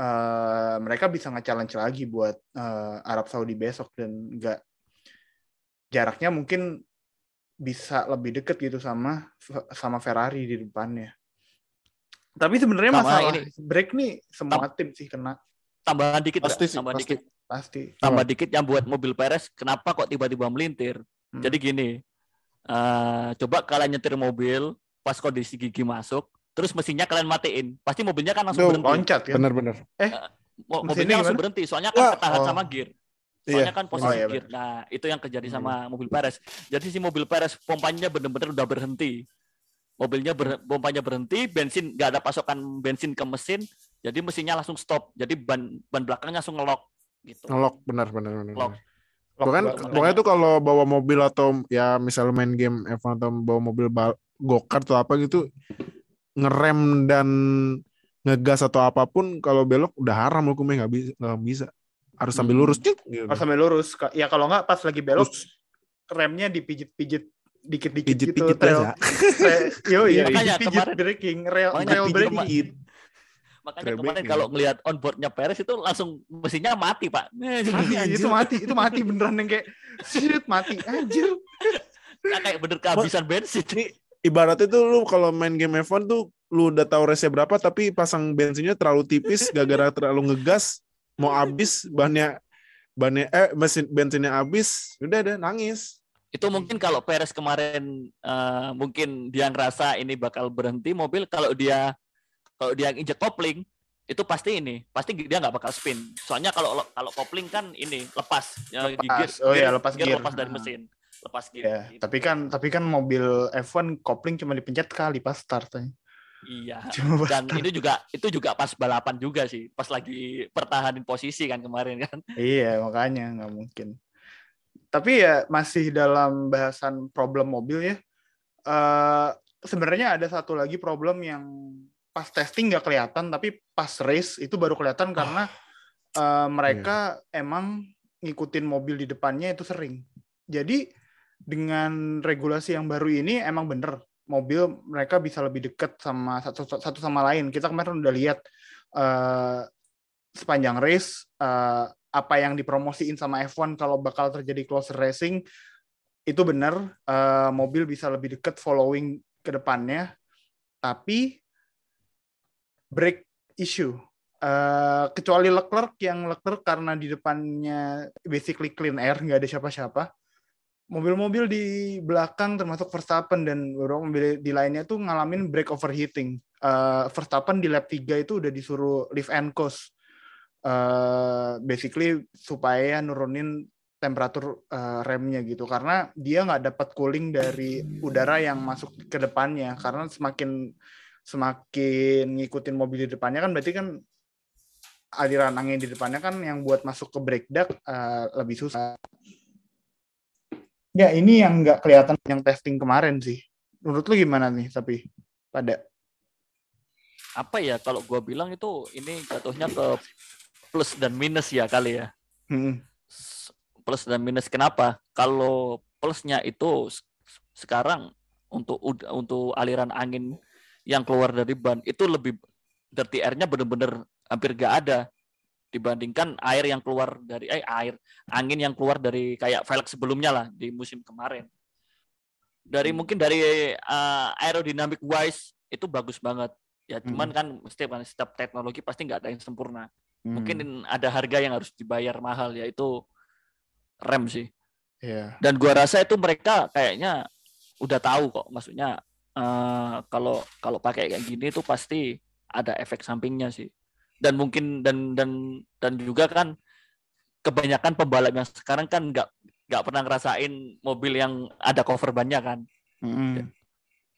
eh, mereka bisa nge-challenge lagi buat eh, Arab Saudi besok dan nggak jaraknya mungkin bisa lebih deket gitu sama sama Ferrari di depannya. Tapi sebenarnya masalah ini. break nih semua tim sih kena Tambahan dikit Pasti sih, Tambahan pasti. dikit. Pasti. Tambah dikit yang buat mobil Perez kenapa kok tiba-tiba melintir? Hmm. Jadi gini. eh, coba kalian nyetir mobil pas kondisi gigi masuk, terus mesinnya kalian matiin, pasti mobilnya kan langsung Duh, berhenti. loncat kan. Bener-bener. Mo- mesinnya mobilnya langsung gimana? berhenti soalnya kan Wah, ketahan oh. sama gear soalnya Iya. kan posisi Oh, iya, gear nah itu yang terjadi Hmm. sama mobil Perez jadi si mobil Perez pompanya bener-bener udah berhenti mobilnya ber- pompanya berhenti bensin nggak ada pasokan bensin ke mesin jadi mesinnya langsung stop jadi ban ban belakangnya langsung ngelok gitu Ngelok bener bener bener. Lock. Lock Bahkan banget. pokoknya tuh kalau bawa mobil atau ya misalnya main game F1 atau bawa mobil bal- go-kart atau apa gitu ngerem dan ngegas atau apa pun kalau belok udah haram hukumnya nggak bisa nggak bisa harus sambil Hmm. lurus cik gitu. Harus sampai lurus. Ya kalau nggak pas lagi belok Terus remnya dipijit-pijit dikit-dikit gitu. pijit-pijit trail, trail, yo, iya, Makanya pijit kemarin- breaking, rail, Makanya trail pijit breaking. Pijit. Makanya kemarin breaking. kalau ngelihat onboardnya Perez itu langsung mesinnya mati pak Mati, itu mati, itu mati beneran yang kayak shit mati anjir. Nah, kayak bener kehabisan bensin Ini ibaratnya tuh lu kalau main game F1 tuh lu udah tahu race berapa tapi pasang bensinnya terlalu tipis gara-gara terlalu ngegas mau habis bannya bannya eh mesin bensinnya habis udah ada nangis itu mungkin kalau Perez kemarin eh, mungkin dia ngerasa ini bakal berhenti mobil kalau dia kalau dia injek kopling itu pasti ini pasti dia nggak bakal spin soalnya kalau kalau kopling kan ini lepas ya, Lepas. Oh iya, lepas gear. lepas dari Ah. mesin lepas gear Ya, Gitu. tapi kan tapi kan mobil F1 kopling cuma dipencet kali pas start. aja. iya Cuma pas dan start. itu juga itu juga pas balapan juga sih pas lagi pertahanin posisi kan kemarin kan Iya, makanya nggak mungkin. Tapi ya masih dalam bahasan problem mobil ya. Eh sebenarnya ada satu lagi problem yang pas testing nggak kelihatan, tapi pas race itu baru kelihatan karena eh, mereka emang ngikutin mobil di depannya itu sering. Jadi dengan regulasi yang baru ini emang bener mobil mereka bisa lebih dekat sama satu satu sama lain. Kita kemarin udah lihat eh, sepanjang race eh, apa yang dipromosiin sama F1 kalau bakal terjadi closer racing itu benar eh, mobil bisa lebih dekat following ke depannya tapi brake issue. Eh, kecuali Leclerc yang Leclerc karena di depannya basically clean air nggak ada siapa-siapa. Mobil-mobil di belakang termasuk Verstappen dan beberapa mobil di lainnya tuh ngalamin brake overheating. Eh, Verstappen di lap 3 itu udah disuruh lift and coast. Eh basically supaya nurunin temperatur eh, remnya gitu. Karena dia nggak dapat cooling dari udara yang masuk ke depannya. Karena semakin semakin ngikutin mobil di depannya kan berarti kan aliran angin di depannya kan yang buat masuk ke brake duct eh, lebih susah. Ya ini yang nggak kelihatan yang testing kemarin sih. Menurut lu gimana nih tapi pada? Apa ya kalau gua bilang itu ini jatuhnya ke plus dan minus ya kali ya. Hmm, plus dan minus kenapa? Kalau plusnya itu sekarang untuk untuk aliran angin yang keluar dari ban itu lebih dirty air-nya bener-bener hampir gak ada. Dibandingkan air yang keluar dari eh air angin yang keluar dari kayak velg sebelumnya lah di musim kemarin. Dari mungkin dari uh, aerodynamic wise itu bagus banget. Ya cuman kan setiap setiap teknologi pasti nggak ada yang sempurna. Hmm, mungkin ada harga yang harus dibayar mahal yaitu rem sih. Ya. dan gua rasa itu mereka kayaknya udah tahu kok. Maksudnya eh, kalau kalau pakai kayak gini itu pasti ada efek sampingnya sih dan mungkin dan dan dan juga kan kebanyakan pembalap yang sekarang kan nggak nggak pernah ngerasain mobil yang ada cover bannya kan Hmm.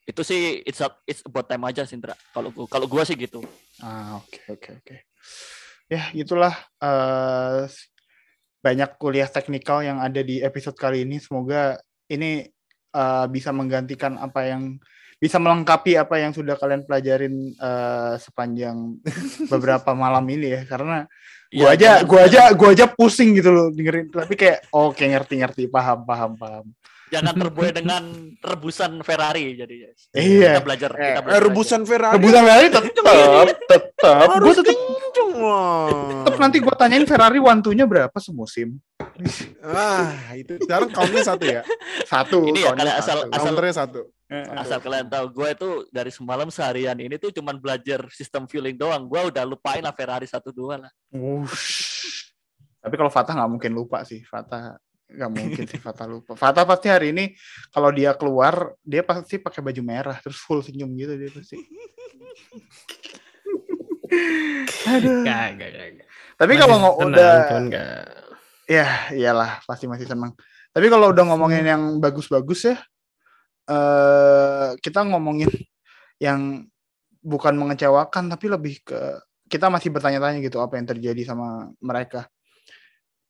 Itu sih it's a- it's about time aja sih, Indra. Kalau gua kalau gua sih gitu. Ah, oke oke oke. Ya, gitulah eh, banyak kuliah teknikal yang ada di episode kali ini. Semoga ini eh, bisa menggantikan apa yang bisa melengkapi apa yang sudah kalian pelajarin eh, sepanjang beberapa malam ini ya. Karena gua Iya, aja gua aja gua aja pusing gitu loh dengerin tapi kayak oke ngerti-ngerti paham paham paham. jangan terbuai dengan rebusan Ferrari jadi Iya. kita belajar Eh, kita belajar rebusan Ferrari. Rebusan Ferrari tetap tetap gua tetap tetap nanti gua tanyain Ferrari wantunya berapa semusim. Ah, itu sekarang countnya satu ya. Satu. Ini ya, karena asal- satu. asal- Counternya satu. Eh, asal kalian tahu gue itu dari semalam seharian ini tuh cuman belajar sistem feeling doang gue udah lupain lah Ferrari satu dua lah Wush. Tapi kalau Fatah nggak mungkin lupa sih. Fatah nggak mungkin sih Fatah lupa. Fatah pasti hari ini kalau dia keluar dia pasti pakai baju merah terus full senyum gitu dia pasti. Aduh. Gak, gak, gak. gak. Tapi kalau nggak tenang, udah cuman gak. ya iyalah pasti masih senang. Tapi kalau udah ngomongin yang bagus-bagus ya eh kita ngomongin yang bukan mengecewakan tapi lebih ke kita masih bertanya-tanya gitu apa yang terjadi sama mereka.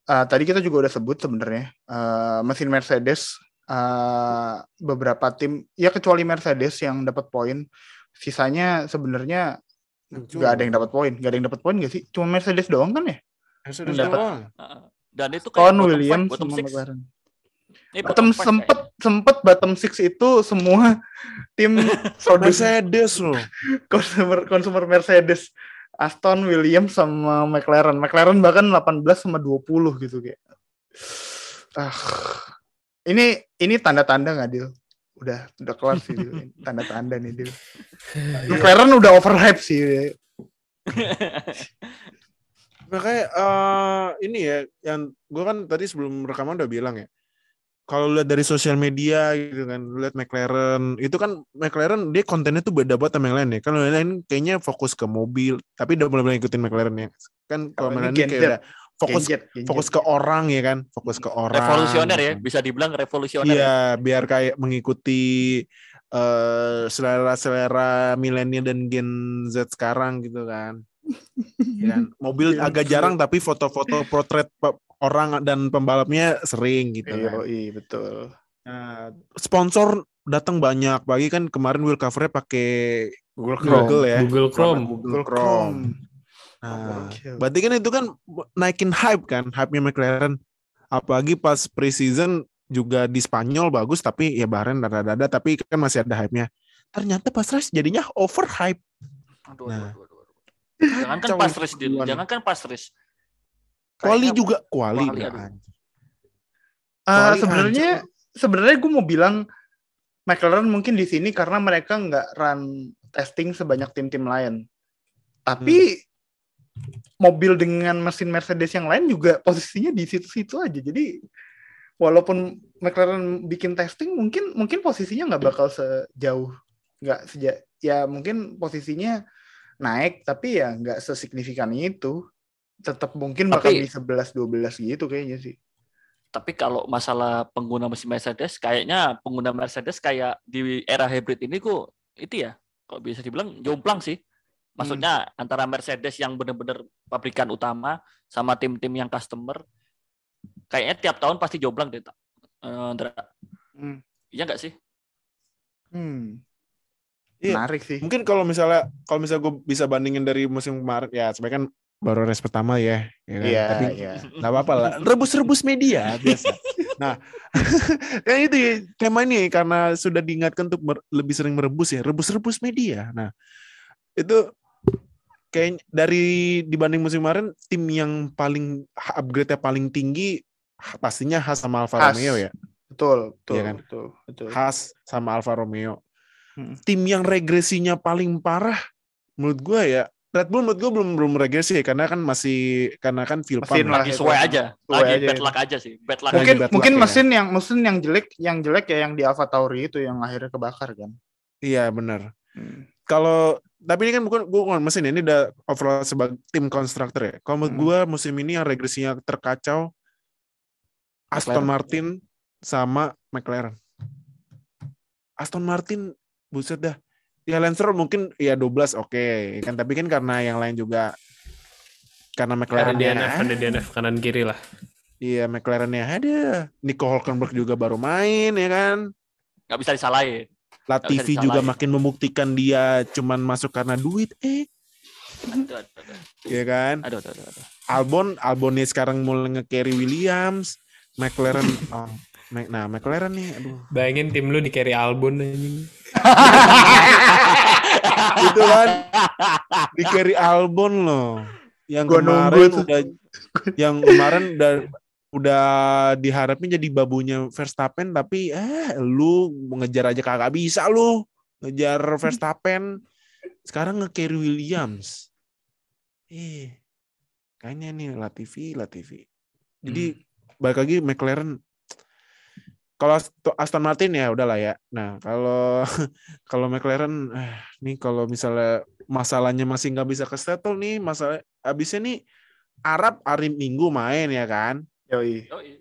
Eh, tadi kita juga udah sebut sebenarnya eh, mesin Mercedes eh, beberapa tim ya kecuali Mercedes yang dapat poin, sisanya sebenarnya nggak ada yang dapat poin, nggak ada yang dapat poin nggak sih? Cuma Mercedes doang kan ya? Mercedes Dapat. doang. Heeh. dan itu kayak bottom Williams five, bottom sama. McLaren. Ini Bottom sempet sempet bottom six itu semua tim Mercedes loh. consumer consumer Mercedes. Aston Williams sama McLaren. McLaren bahkan 18 sama 20 gitu kayak. Ah. Ini ini tanda-tanda nggak Dil? Udah udah kelar sih Dil. tanda-tanda nih Dil. McLaren udah overhype sih. Makanya eh, ini ya yang gue kan tadi sebelum rekaman udah bilang ya. Kalau lihat dari sosial media gitu kan, lu lihat McLaren itu kan McLaren dia kontennya tuh beda banget sama yang lain ya. Kan yang lain kayaknya fokus ke mobil, tapi udah mulai ngikutin McLaren ya. Kan Kalau McLaren ini kayak gadget. udah fokus Genjet, genjet. fokus ke orang ya kan, fokus ke orang. revolusioner ya bisa dibilang revolusioner ya. Iya, biar kayak mengikuti eh selera-selera milenial dan Gen Z sekarang gitu kan. Ya kan? Mobil Gen agak jarang tapi foto-foto portret pe- orang dan pembalapnya sering gitu Iya, kan. iya, betul. Nah, sponsor datang banyak, bagi kan kemarin wheel covernya pakai Google Google ya. Google Chrome. Google Chrome. Nah, Gokil. berarti kan itu kan naikin hype kan, hype-nya McLaren. Apalagi pas preseason juga di Spanyol bagus, tapi ya Bahrain dada-dada, tapi kan masih ada hype-nya. Ternyata pas race jadinya over hype. Aduh, Nah. aduh, aduh, aduh. Jangan kan pas race dulu jangan kan pas race Kuali juga, kuali. Kuali, Kuali sebenarnya sebenarnya gue mau bilang McLaren mungkin di sini karena mereka nggak run testing sebanyak tim-tim lain. Tapi mobil dengan mesin Mercedes yang lain juga posisinya di situ-situ aja. Jadi walaupun McLaren bikin testing mungkin mungkin posisinya nggak bakal sejauh nggak sejak ya mungkin posisinya naik tapi ya nggak sesignifikan itu. Tetap mungkin bakal Tapi- di 11 12 gitu kayaknya sih. tapi kalau masalah pengguna mesin Mercedes kayaknya pengguna Mercedes kayak di era hybrid ini kok itu ya kok bisa dibilang jomplang sih maksudnya antara Mercedes yang benar-benar pabrikan utama sama tim-tim yang customer kayaknya tiap tahun pasti jomplang deh Eh, Ndra. Hmm. iya nggak sih Hmm. Iya. Menarik sih. Mungkin kalau misalnya kalau misalnya gue bisa bandingin dari musim kemarin, ya sebenarnya kan baru race pertama ya. ya kan? Iya, Tapi iya. nggak apa-apa lah. Rebus-rebus media biasa. nah, yang itu ya, tema ini karena sudah diingatkan untuk lebih sering merebus ya, rebus-rebus media. Nah, itu kayak dari dibanding musim kemarin tim yang paling upgrade-nya paling tinggi pastinya Haas sama Alfa. Romeo ya. Betul, betul, Iya kan? betul, betul. Haas sama Alfa Romeo. Hmm. Tim yang regresinya paling parah menurut gue ya Red Bull menurut gue belum belum regresi ya karena kan masih karena kan pump Mesin ya. lagi sesuai aja Sesuai lagi aja bad itu. luck aja sih bad luck Mungkin bad luck mungkin ya. mesin yang mesin yang jelek yang jelek ya yang di Alfa Tauri itu yang akhirnya kebakar kan. Iya benar. Hmm. Kalau tapi ini kan bukan gue bukan mesin ya, ini udah overall sebagai tim konstruktor ya. Kalau menurut Hmm. gue musim ini yang regresinya terkacau Aston McLaren. Martin sama McLaren. Aston Martin buset dah. Ya Lance Stroll mungkin ya 12 oke kan tapi kan karena yang lain juga karena Ada McLaren DNF, ada DNF kanan kiri lah. Iya McLaren-nya ada. Nico Hulkenberg juga baru main ya kan. nggak bisa disalahin. Latifi disalahin. juga makin membuktikan dia cuman masuk karena duit eh Aduh, aduh, aduh. ya kan. Aduh, aduh, aduh, aduh. Albon Albonnya sekarang mulai nge-carry Williams. McLaren oh, nah McLaren nih aduh Bayangin tim lu di carry Albon anjing. itu kan di carry Albon loh. Yang Gua kemarin nunggu udah yang kemarin udah udah diharapin jadi babunya Verstappen tapi eh lu ngejar aja kagak bisa lu. Ngejar Verstappen. Sekarang nge-carry Williams. Eh kayaknya nih Latifi Latifi. Jadi balik lagi McLaren kalau Ast- Aston Martin ya udahlah ya nah kalau kalau McLaren eh, nih kalau misalnya masalahnya masih nggak bisa ke settle nih masalah abisnya nih Arab hari Minggu main ya kan Yoi. Yoi.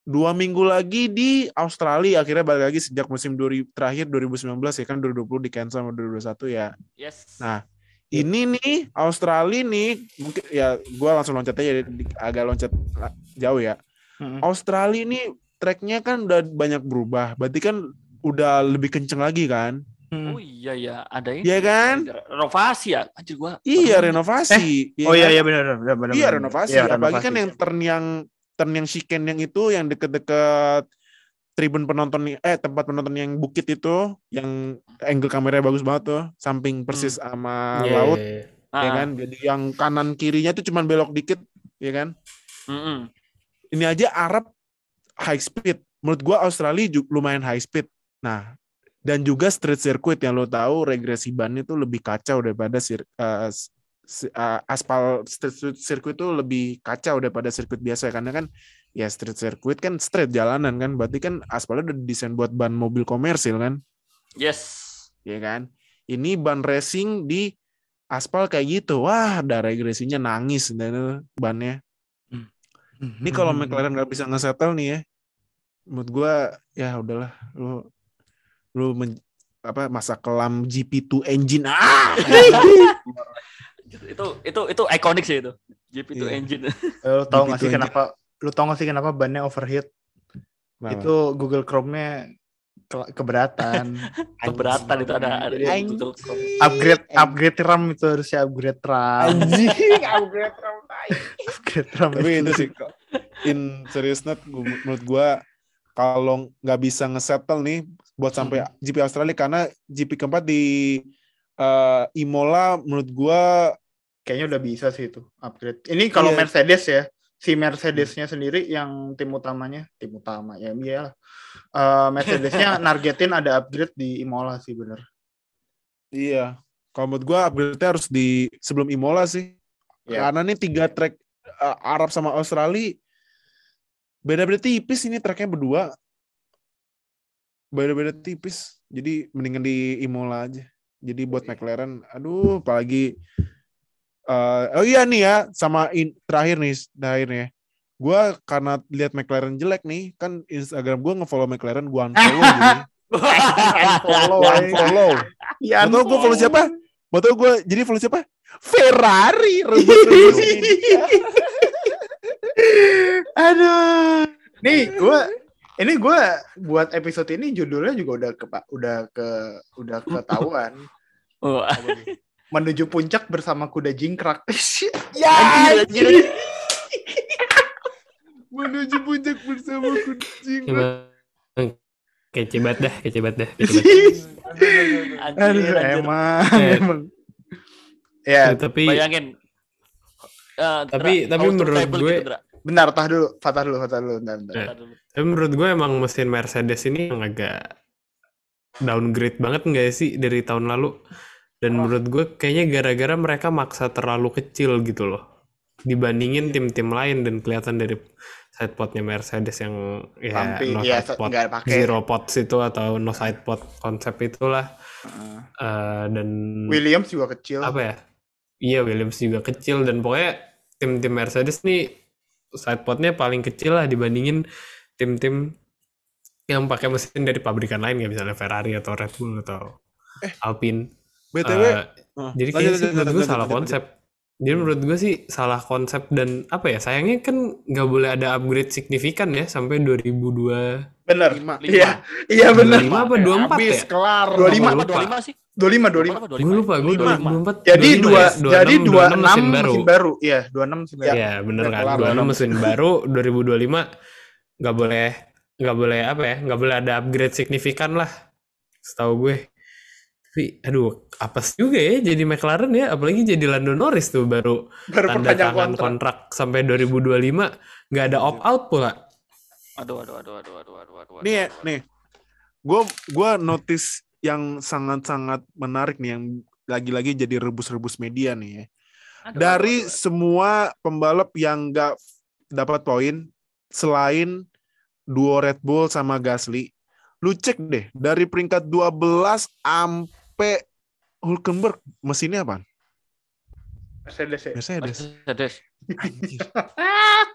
dua minggu lagi di Australia akhirnya balik lagi sejak musim 2000 terakhir 2019 ya kan 2020 di cancel sama 2021 ya Yes. Nah, ini nih Australia nih mungkin ya gua langsung loncat aja agak loncat la- jauh ya. Mm-mm. Australia ini tracknya kan udah banyak berubah, berarti kan udah lebih kenceng lagi kan? Mm. Oh iya ya, ada ini. Iya kan? Renovasi ya. Anjir gua. Iya renovasi. Oh iya kan? iya benar benar benar. Iya renovasi. Iya, Apalagi renovasi. kan yang turn yang turn yang itu yang deket-deket tribun penonton eh tempat penonton yang bukit itu yang angle kameranya bagus banget tuh samping persis sama Iya, laut iya, iya. Ah, ya kan jadi yang kanan kirinya tuh cuman belok dikit ya kan mm-mm. ini aja Arab high speed. Menurut gua Australia juga lumayan high speed. Nah dan juga street circuit yang lo tahu regresi bannya tuh lebih kacau daripada sir, si- eh, aspal street circuit tuh lebih kacau daripada sirkuit biasa. Karena kan ya street circuit kan straight jalanan kan. Berarti kan aspalnya udah desain buat ban mobil komersil kan? Yes. ya kan? Ini ban racing di aspal kayak gitu. Wah ada regresinya nangis dan bannya. Ini kalau McLaren nggak bisa nge-settle nih ya, menurut gua ya udahlah lu lu men- apa masa kelam GP2 engine ah Itu itu itu ikonik sih itu. GP2 Iya. engine. Eh, Lu tau gak sih aja. kenapa? Lu tau gak sih kenapa bannya overheat? Kenapa? Itu Google Chrome-nya ke- keberatan. Keberatan itu ada ada Anjing. Google Chrome. upgrade upgrade RAM itu harusnya upgrade RAM. anjing upgrade RAM upgrade RAM. tapi itu sih in serious note menurut gua kalau nggak bisa nge-settle nih buat sampai GP Australia karena GP keempat di eh, Imola menurut gua Kayaknya udah bisa sih itu upgrade. Ini kalau Iya. Mercedes ya, si Mercedesnya sendiri yang tim utamanya, tim utama ya iya. Eh, Mercedesnya nargetin ada upgrade di Imola sih bener. Iya. Kalau menurut gua upgrade harus di sebelum Imola sih. Iya. Karena nih tiga track uh, Arab sama Australia beda-beda tipis ini tracknya berdua. Beda-beda tipis. Jadi mendingan di Imola aja. Jadi buat McLaren, aduh apalagi uh, oh iya nih ya sama in, terakhir nih terakhir nih. Gua karena lihat McLaren jelek nih, kan Instagram gua nge-follow McLaren, gua unfollow jadi. Unfollow, unfollow. Iya, Mau tau gue follow siapa? Mau tau gue jadi follow siapa? Ferrari. Aduh. Nih, gua ini gua buat episode ini judulnya juga udah ke udah ke udah ketahuan. Oh, Menuju puncak bersama kuda jingkrak. Ya, anjir, menuju puncak bersama kucing. Emang kece banget dah, kece banget dah. Kece banget. Anjir, Aduh, anjir. emang, Eh. emang. Ya, tapi Bayangin. Eh, Tapi- tapi menurut gue- gitu, Dra. bentar, tah dulu, fatah dulu, fatah dulu, bentar, bentar. Dulu. tapi menurut gue emang mesin Mercedes ini yang agak downgrade banget nggak sih dari tahun lalu? Dan menurut gue kayaknya gara-gara mereka maksa terlalu kecil gitu loh dibandingin tim-tim lain dan kelihatan dari sidepodnya Mercedes yang ya Samping, no ya, sidepod pakai. zero pods itu atau no sidepod konsep itulah Heeh. Eh, dan Williams juga kecil. apa ya? Iya Williams juga kecil dan pokoknya tim-tim Mercedes nih sidepodnya paling kecil lah dibandingin tim-tim yang pakai mesin dari pabrikan lain ya misalnya Ferrari atau Red Bull atau Alpine. BTW, Eh, oh, jadi lanjut, kayaknya sih lanjut, menurut lanjut, gue lanjut, salah lanjut, konsep. Jadi menurut gue sih salah konsep dan apa ya sayangnya kan nggak boleh ada upgrade signifikan ya sampai 2002. Bener. Lima. Iya, iya bener. 25 apa 24 Habis ya? kelar. 25. Lupa. 25 sih. 25, 25. Apa, Gue lupa, gue 25. 24. Jadi 25 dua, ya? jadi 26 26 mesin baru. mesin baru. Iya, 26 mesin baru. Iya bener Udah kan. kelar, 26 udah. mesin baru 2025 nggak boleh nggak boleh apa ya nggak boleh ada upgrade signifikan lah setahu gue. Tapi aduh apes juga ya jadi McLaren ya apalagi jadi Lando Norris tuh baru Baru tanda tangan kontrak. kontrak sampai 2025 nggak ada opt out pula. Aduh, aduh, aduh, aduh, aduh, aduh, aduh. Nih, aduh, nih. Gue gua notice yang sangat-sangat menarik nih yang lagi-lagi jadi rebus-rebus media nih ya. aduh, Dari aduh, aduh. semua pembalap yang nggak dapat poin selain duo Red Bull sama Gasly, lu cek deh dari peringkat 12 sampai Hulkenberg mesinnya apa? Mercedes ya. Mercedes. Mercedes. Anjir.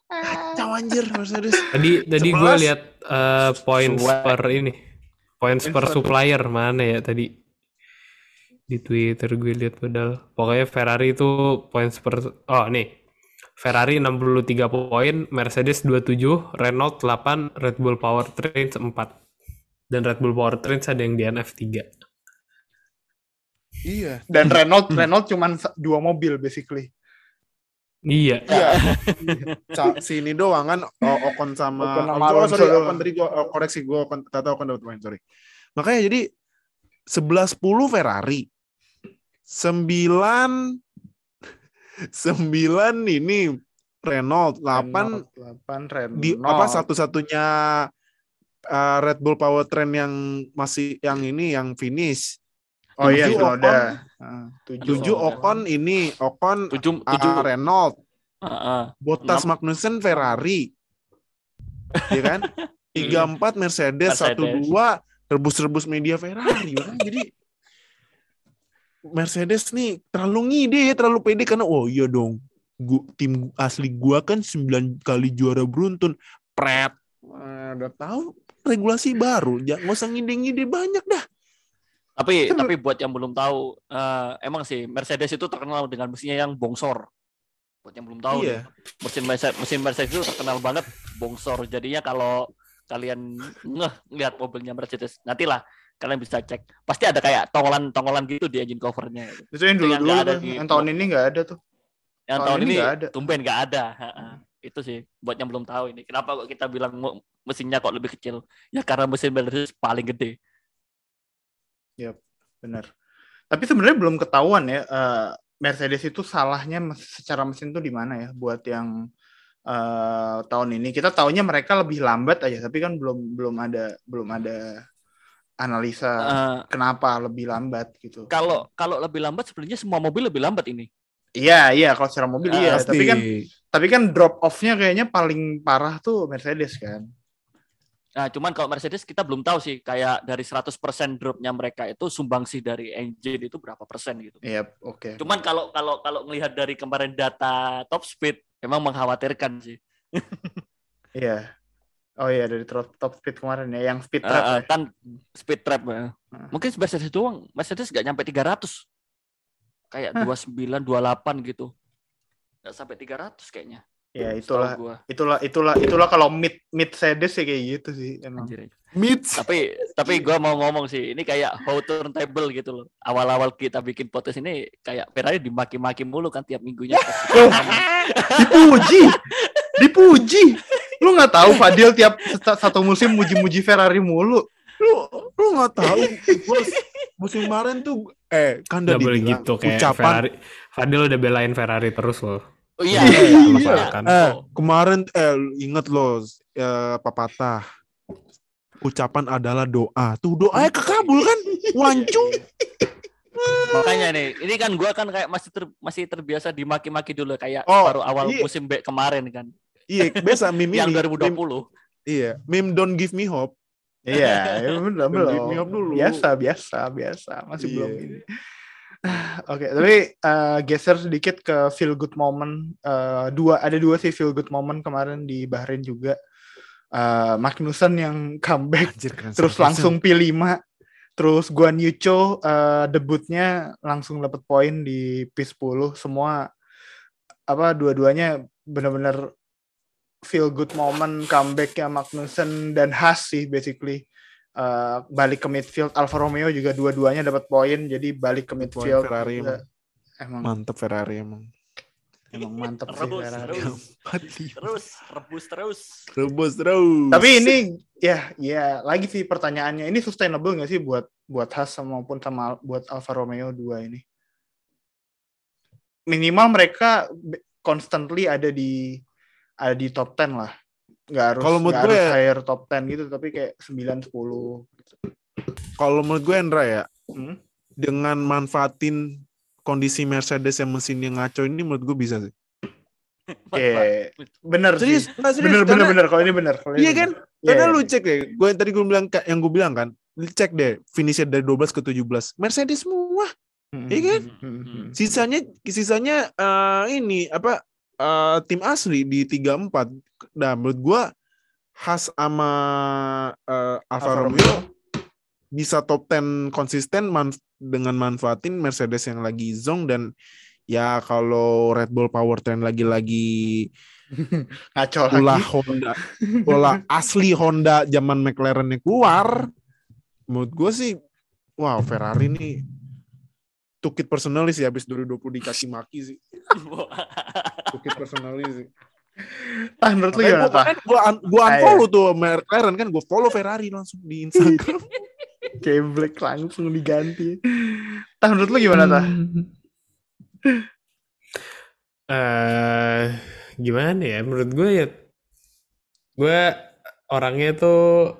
Kacau anjir Mercedes. Tadi tadi gue 11. lihat eh, points per ini. Points per supplier mana ya tadi? Di Twitter gue lihat padahal. Pokoknya Ferrari itu points per Oh, nih. Ferrari 63 poin, Mercedes 27, Renault 8, Red Bull Powertrain 4. Dan Red Bull Powertrain ada yang DNF 3. Iya. Dan Renault, Renault cuman dua mobil basically. Iya. Iya. Ca- si ini doang kan Ocon sama Ocon sama oh, sorry. Ocon tadi gua oh, koreksi gua Ocon tata Ocon dapat poin sorry. Makanya jadi 11 10 Ferrari. 9 9 ini Renault, 8 8 Renault. di apa satu-satunya uh, Red Bull Powertrain yang masih yang ini yang finish. Oh iya. Ah, Tujuh Tujuh. Ocon ini, Ocon Tujuh, uh, tujuh. Renault, Heeh. Bottas Enam. Magnussen Ferrari. ya kan? Tiga empat Mercedes, satu dua rebus-rebus media Ferrari. kan? Jadi Mercedes nih terlalu ngide, terlalu pede karena oh iya dong. Gua, tim asli gua kan 9 kali juara beruntun. Pret. Eh, udah tahu regulasi baru. Jangan nggak usah ngide-ngide banyak dah. Tapi tapi buat yang belum tahu, eh, emang sih Mercedes itu terkenal dengan mesinnya yang bongsor. Buat yang belum tahu, Iya. nih, mesin Mercedes, mesin Mercedes itu terkenal banget bongsor. Jadinya kalau kalian ngeh lihat mobilnya Mercedes, nantilah kalian bisa cek. Pasti ada kayak tongolan-tongolan gitu di engine covernya. Itu yang dulu Yang dulu ada di- Yang tahun ini nggak ada tuh. Yang Tahun tahun ini ini ada. tumben nggak ada. Ha-ha. Itu sih buat yang belum tahu ini. Kenapa kok kita bilang mesinnya kok lebih kecil? Ya karena mesin Mercedes paling gede. Bener. Tapi sebenarnya belum ketahuan ya eh, Mercedes itu salahnya secara mesin tuh di mana ya buat yang eh, tahun ini. Kita taunya mereka lebih lambat aja, tapi kan belum belum ada belum ada analisa Eh, kenapa lebih lambat gitu. kalau kalau lebih lambat sebenarnya semua mobil lebih lambat ini. Iya, iya kalau secara mobil Ah, iya, Pasti. tapi kan tapi kan drop off-nya kayaknya paling parah tuh Mercedes kan. Nah, cuman kalau Mercedes kita belum tahu sih kayak dari 100% dropnya mereka itu sumbangsi dari engine itu berapa persen gitu. Iya, oke. Cuman kalau kalau kalau melihat dari kemarin data top speed memang mengkhawatirkan sih. Iya. Oh iya dari top, top speed kemarin ya, yang speed trap eh, ya. kan speed trap. Ah. Mungkin Mercedes doang, Mercedes nggak nyampe 300. Kayak Hah. 29, 28 gitu. Nggak sampai 300 kayaknya. Ya setahu itulah, gua. itulah, itulah, itulah kalau mid mid Mercedes ya kayak gitu sih emang. Anjir. Mitch. tapi tapi gua mau ngomong sih ini kayak how turntable gitu loh awal-awal kita bikin podcast ini kayak Ferrari dimaki-maki mulu kan tiap minggunya Oh, dipuji, dipuji. Lu nggak tahu Fadil tiap sat- satu musim muji-muji Ferrari mulu. Lu lu nggak tahu bos musim kemarin tuh eh kan udah boleh dibilang, gitu kayak ucapan Ferrari. Fadil udah belain Ferrari terus loh. Oh, iya Iya, iya, iya. iya. Eh, Oh. kemarin eh inget loh eh, papatah ucapan adalah doa. Tuh doanya kekabul kan? Wancung. makanya nih ini kan gua kan kayak masih ter- masih terbiasa dimaki-maki dulu kayak Oh, baru awal iya. musim back kemarin kan Iya, biasa meme yang ini. 2020 Meme, iya, meme don't give me hope. Iya, ya belum belum. Give me hope dulu. Biasa, biasa, biasa. Masih Iya. belum ini. Oke, tapi eh, geser sedikit ke feel good moment. Eh, dua ada dua sih feel good moment kemarin di Bahrain juga. eh, Magnussen yang comeback Anjir keren terus langsung P5 terus Guan Yu Chou eh, debutnya langsung dapat poin di P10 semua apa dua-duanya benar-benar feel good moment comebacknya Magnussen dan Haas sih basically Eh, balik ke midfield Alfa Romeo juga dua-duanya dapat poin jadi balik ke midfield Ferrari Juga emang. emang Mantep Ferrari emang. emang mantep sih Rebus, Ferrari. terus, terus, rebus terus. Rebus terus. Tapi ini ya ya lagi sih pertanyaannya ini sustainable nggak sih buat buat Haas maupun sama buat Alfa Romeo 2 ini? Minimal mereka constantly ada di ada di top 10 lah. Nggak harus Kalau menurut gue harus ya- higher top 10 gitu tapi kayak 9 10 gitu. kalau menurut gue Endra ya, Hmm? dengan manfaatin kondisi Mercedes yang mesinnya ngaco ini menurut gue bisa sih. Iya, bener Serius, sih. nggak serius. Bener bener karena- bener kalau ini bener. Kalau ini Iya kan? bener. Iya, Karena iya. lu cek deh, gue tadi gue bilang yang gue bilang kan, lu cek deh finishnya dari 12 ke 17. Mercedes semua. Hmm, iya kan? hmm, hmm. Sisanya sisanya eh, ini apa eh, tim asli di 34. Nah, menurut gua Haas sama eh, Alfa Romeo bisa top 10 konsisten man- dengan manfaatin Mercedes yang lagi zong dan ya kalau Red Bull powertrain lagi-lagi Ngaco lagi. Honda ulah asli Honda zaman McLaren keluar menurut gue sih wow Ferrari nih tukit personalis ya habis 2020 dicaci maki sih tukit personalis sih Ah, menurut lu gimana, gua, makanya gua, un- gua unfollow tuh McLaren kan gua follow Ferrari langsung di Instagram Kayak Black langsung diganti. Tah, menurut lu gimana, Tah? eh gimana ya? Menurut gue ya, gue orangnya tuh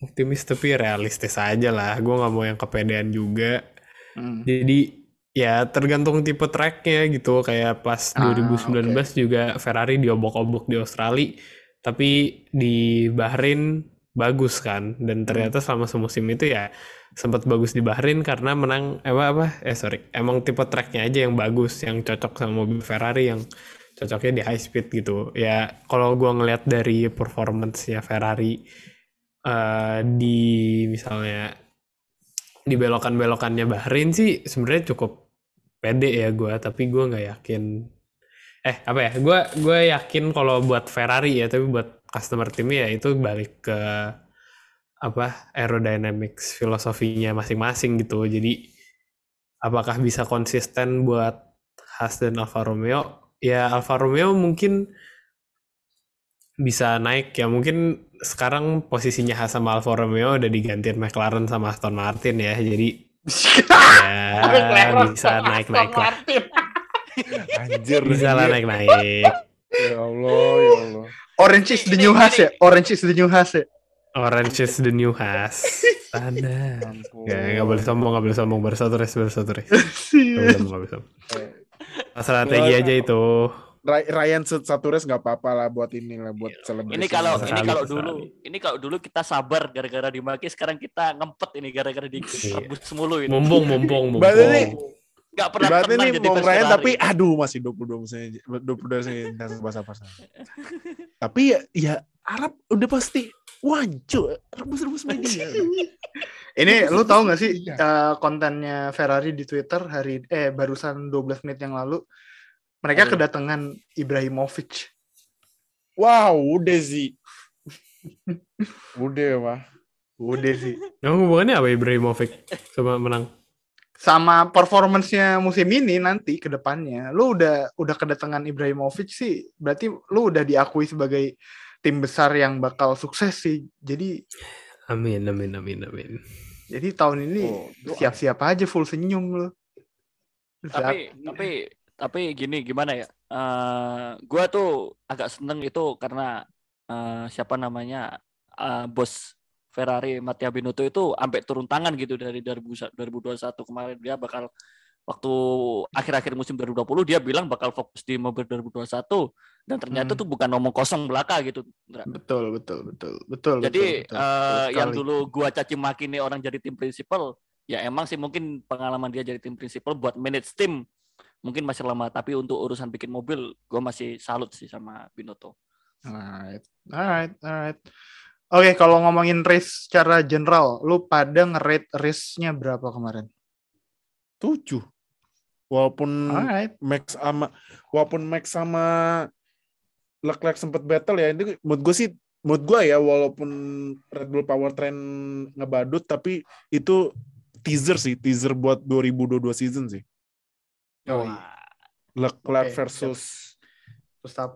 optimis tapi realistis aja lah. Gue nggak mau yang kepedean juga. Hmm. Jadi ya tergantung tipe tracknya gitu. Kayak pas Ah, 2019 juga Ferrari diobok-obok di Australia, tapi di Bahrain bagus kan. Dan ternyata selama semusim itu ya sempat bagus di Bahrain karena menang eh, apa apa eh sorry emang tipe tracknya aja yang bagus yang cocok sama mobil Ferrari yang cocoknya di high speed gitu ya kalau gua ngelihat dari performance-nya Ferrari eh, di misalnya di belokan-belokannya Bahrain sih sebenarnya cukup pede ya gua tapi gua nggak yakin. Eh apa ya? Gua gua yakin kalau buat Ferrari ya tapi buat customer timnya ya itu balik ke apa aerodynamics filosofinya masing-masing gitu. Jadi apakah bisa konsisten buat Haas dan Alfa Romeo? Ya Alfa Romeo mungkin bisa naik ya mungkin sekarang posisinya Haas sama Alfa Romeo udah digantiin McLaren sama Aston Martin ya jadi ya bisa naik naik lah anjir bisa lah naik naik ya Allah ya Allah Orange is the new Haas ya? Orange is the new Haas ya? Orange is the new Haas Tanda Gak, gak boleh sombong, gak boleh sombong. Baru satu race, baru satu race. Gak boleh sombong, gak boleh sombong. Strategi aja itu. Ry- Ryan set- satu race nggak apa-apa lah buat ini lah buat selebrasi Ini kalau ini kalau sekali. dulu ini kalau dulu kita sabar gara-gara dimaki sekarang kita ngempet ini gara-gara di Iya. rebus mulu ini. Mumpung, mumpung, Berarti ini mumpung. Enggak pernah Berarti ini jadi mau Ryan tapi aduh masih 22 misalnya 22 saya jangan bahasa apa Tapi ya ya Arab udah pasti wancu rebus-rebus media. Ini lu tahu nggak sih Iya. eh, kontennya Ferrari di Twitter hari eh barusan 12 menit yang lalu mereka Apa? kedatangan Ibrahimovic. wow, udah sih. udah mah. Udah sih. Emang hubungannya apa Ibrahimovic sama menang? Sama performance-nya musim ini nanti ke depannya. Lu udah udah kedatangan Ibrahimovic sih, berarti lu udah diakui sebagai tim besar yang bakal sukses sih. Jadi Amin, amin, amin, amin. jadi tahun ini Oh, siap-siap aja full senyum lu. tapi tapi tapi gini gimana ya? Eh gua tuh agak seneng itu karena eh, siapa namanya eh, bos Ferrari Mattia Binotto itu sampai turun tangan gitu dari 2000 2021 kemarin. Dia bakal waktu akhir-akhir musim 2020 dia bilang bakal fokus di mobil 2021 dan ternyata Hmm. tuh bukan ngomong kosong belaka gitu. Betul betul betul betul Jadi betul, betul, betul yang dulu gua caci maki nih orang jadi tim prinsipal, ya emang sih mungkin pengalaman dia jadi tim prinsipal buat manage tim mungkin masih lama, tapi untuk urusan bikin mobil gua masih salut sih sama Binotto. Alright, alright, alright. Oke, kalau ngomongin race secara general, lu pada nge-rate race-nya berapa kemarin? Tujuh. Walaupun Alright. Max sama walaupun Max sama Leclerc sempat battle ya itu menurut gue sih menurut gue ya walaupun Red Bull Powertrain ngebadut tapi itu teaser sih teaser buat 2022 season sih Oh, Leclerc versus?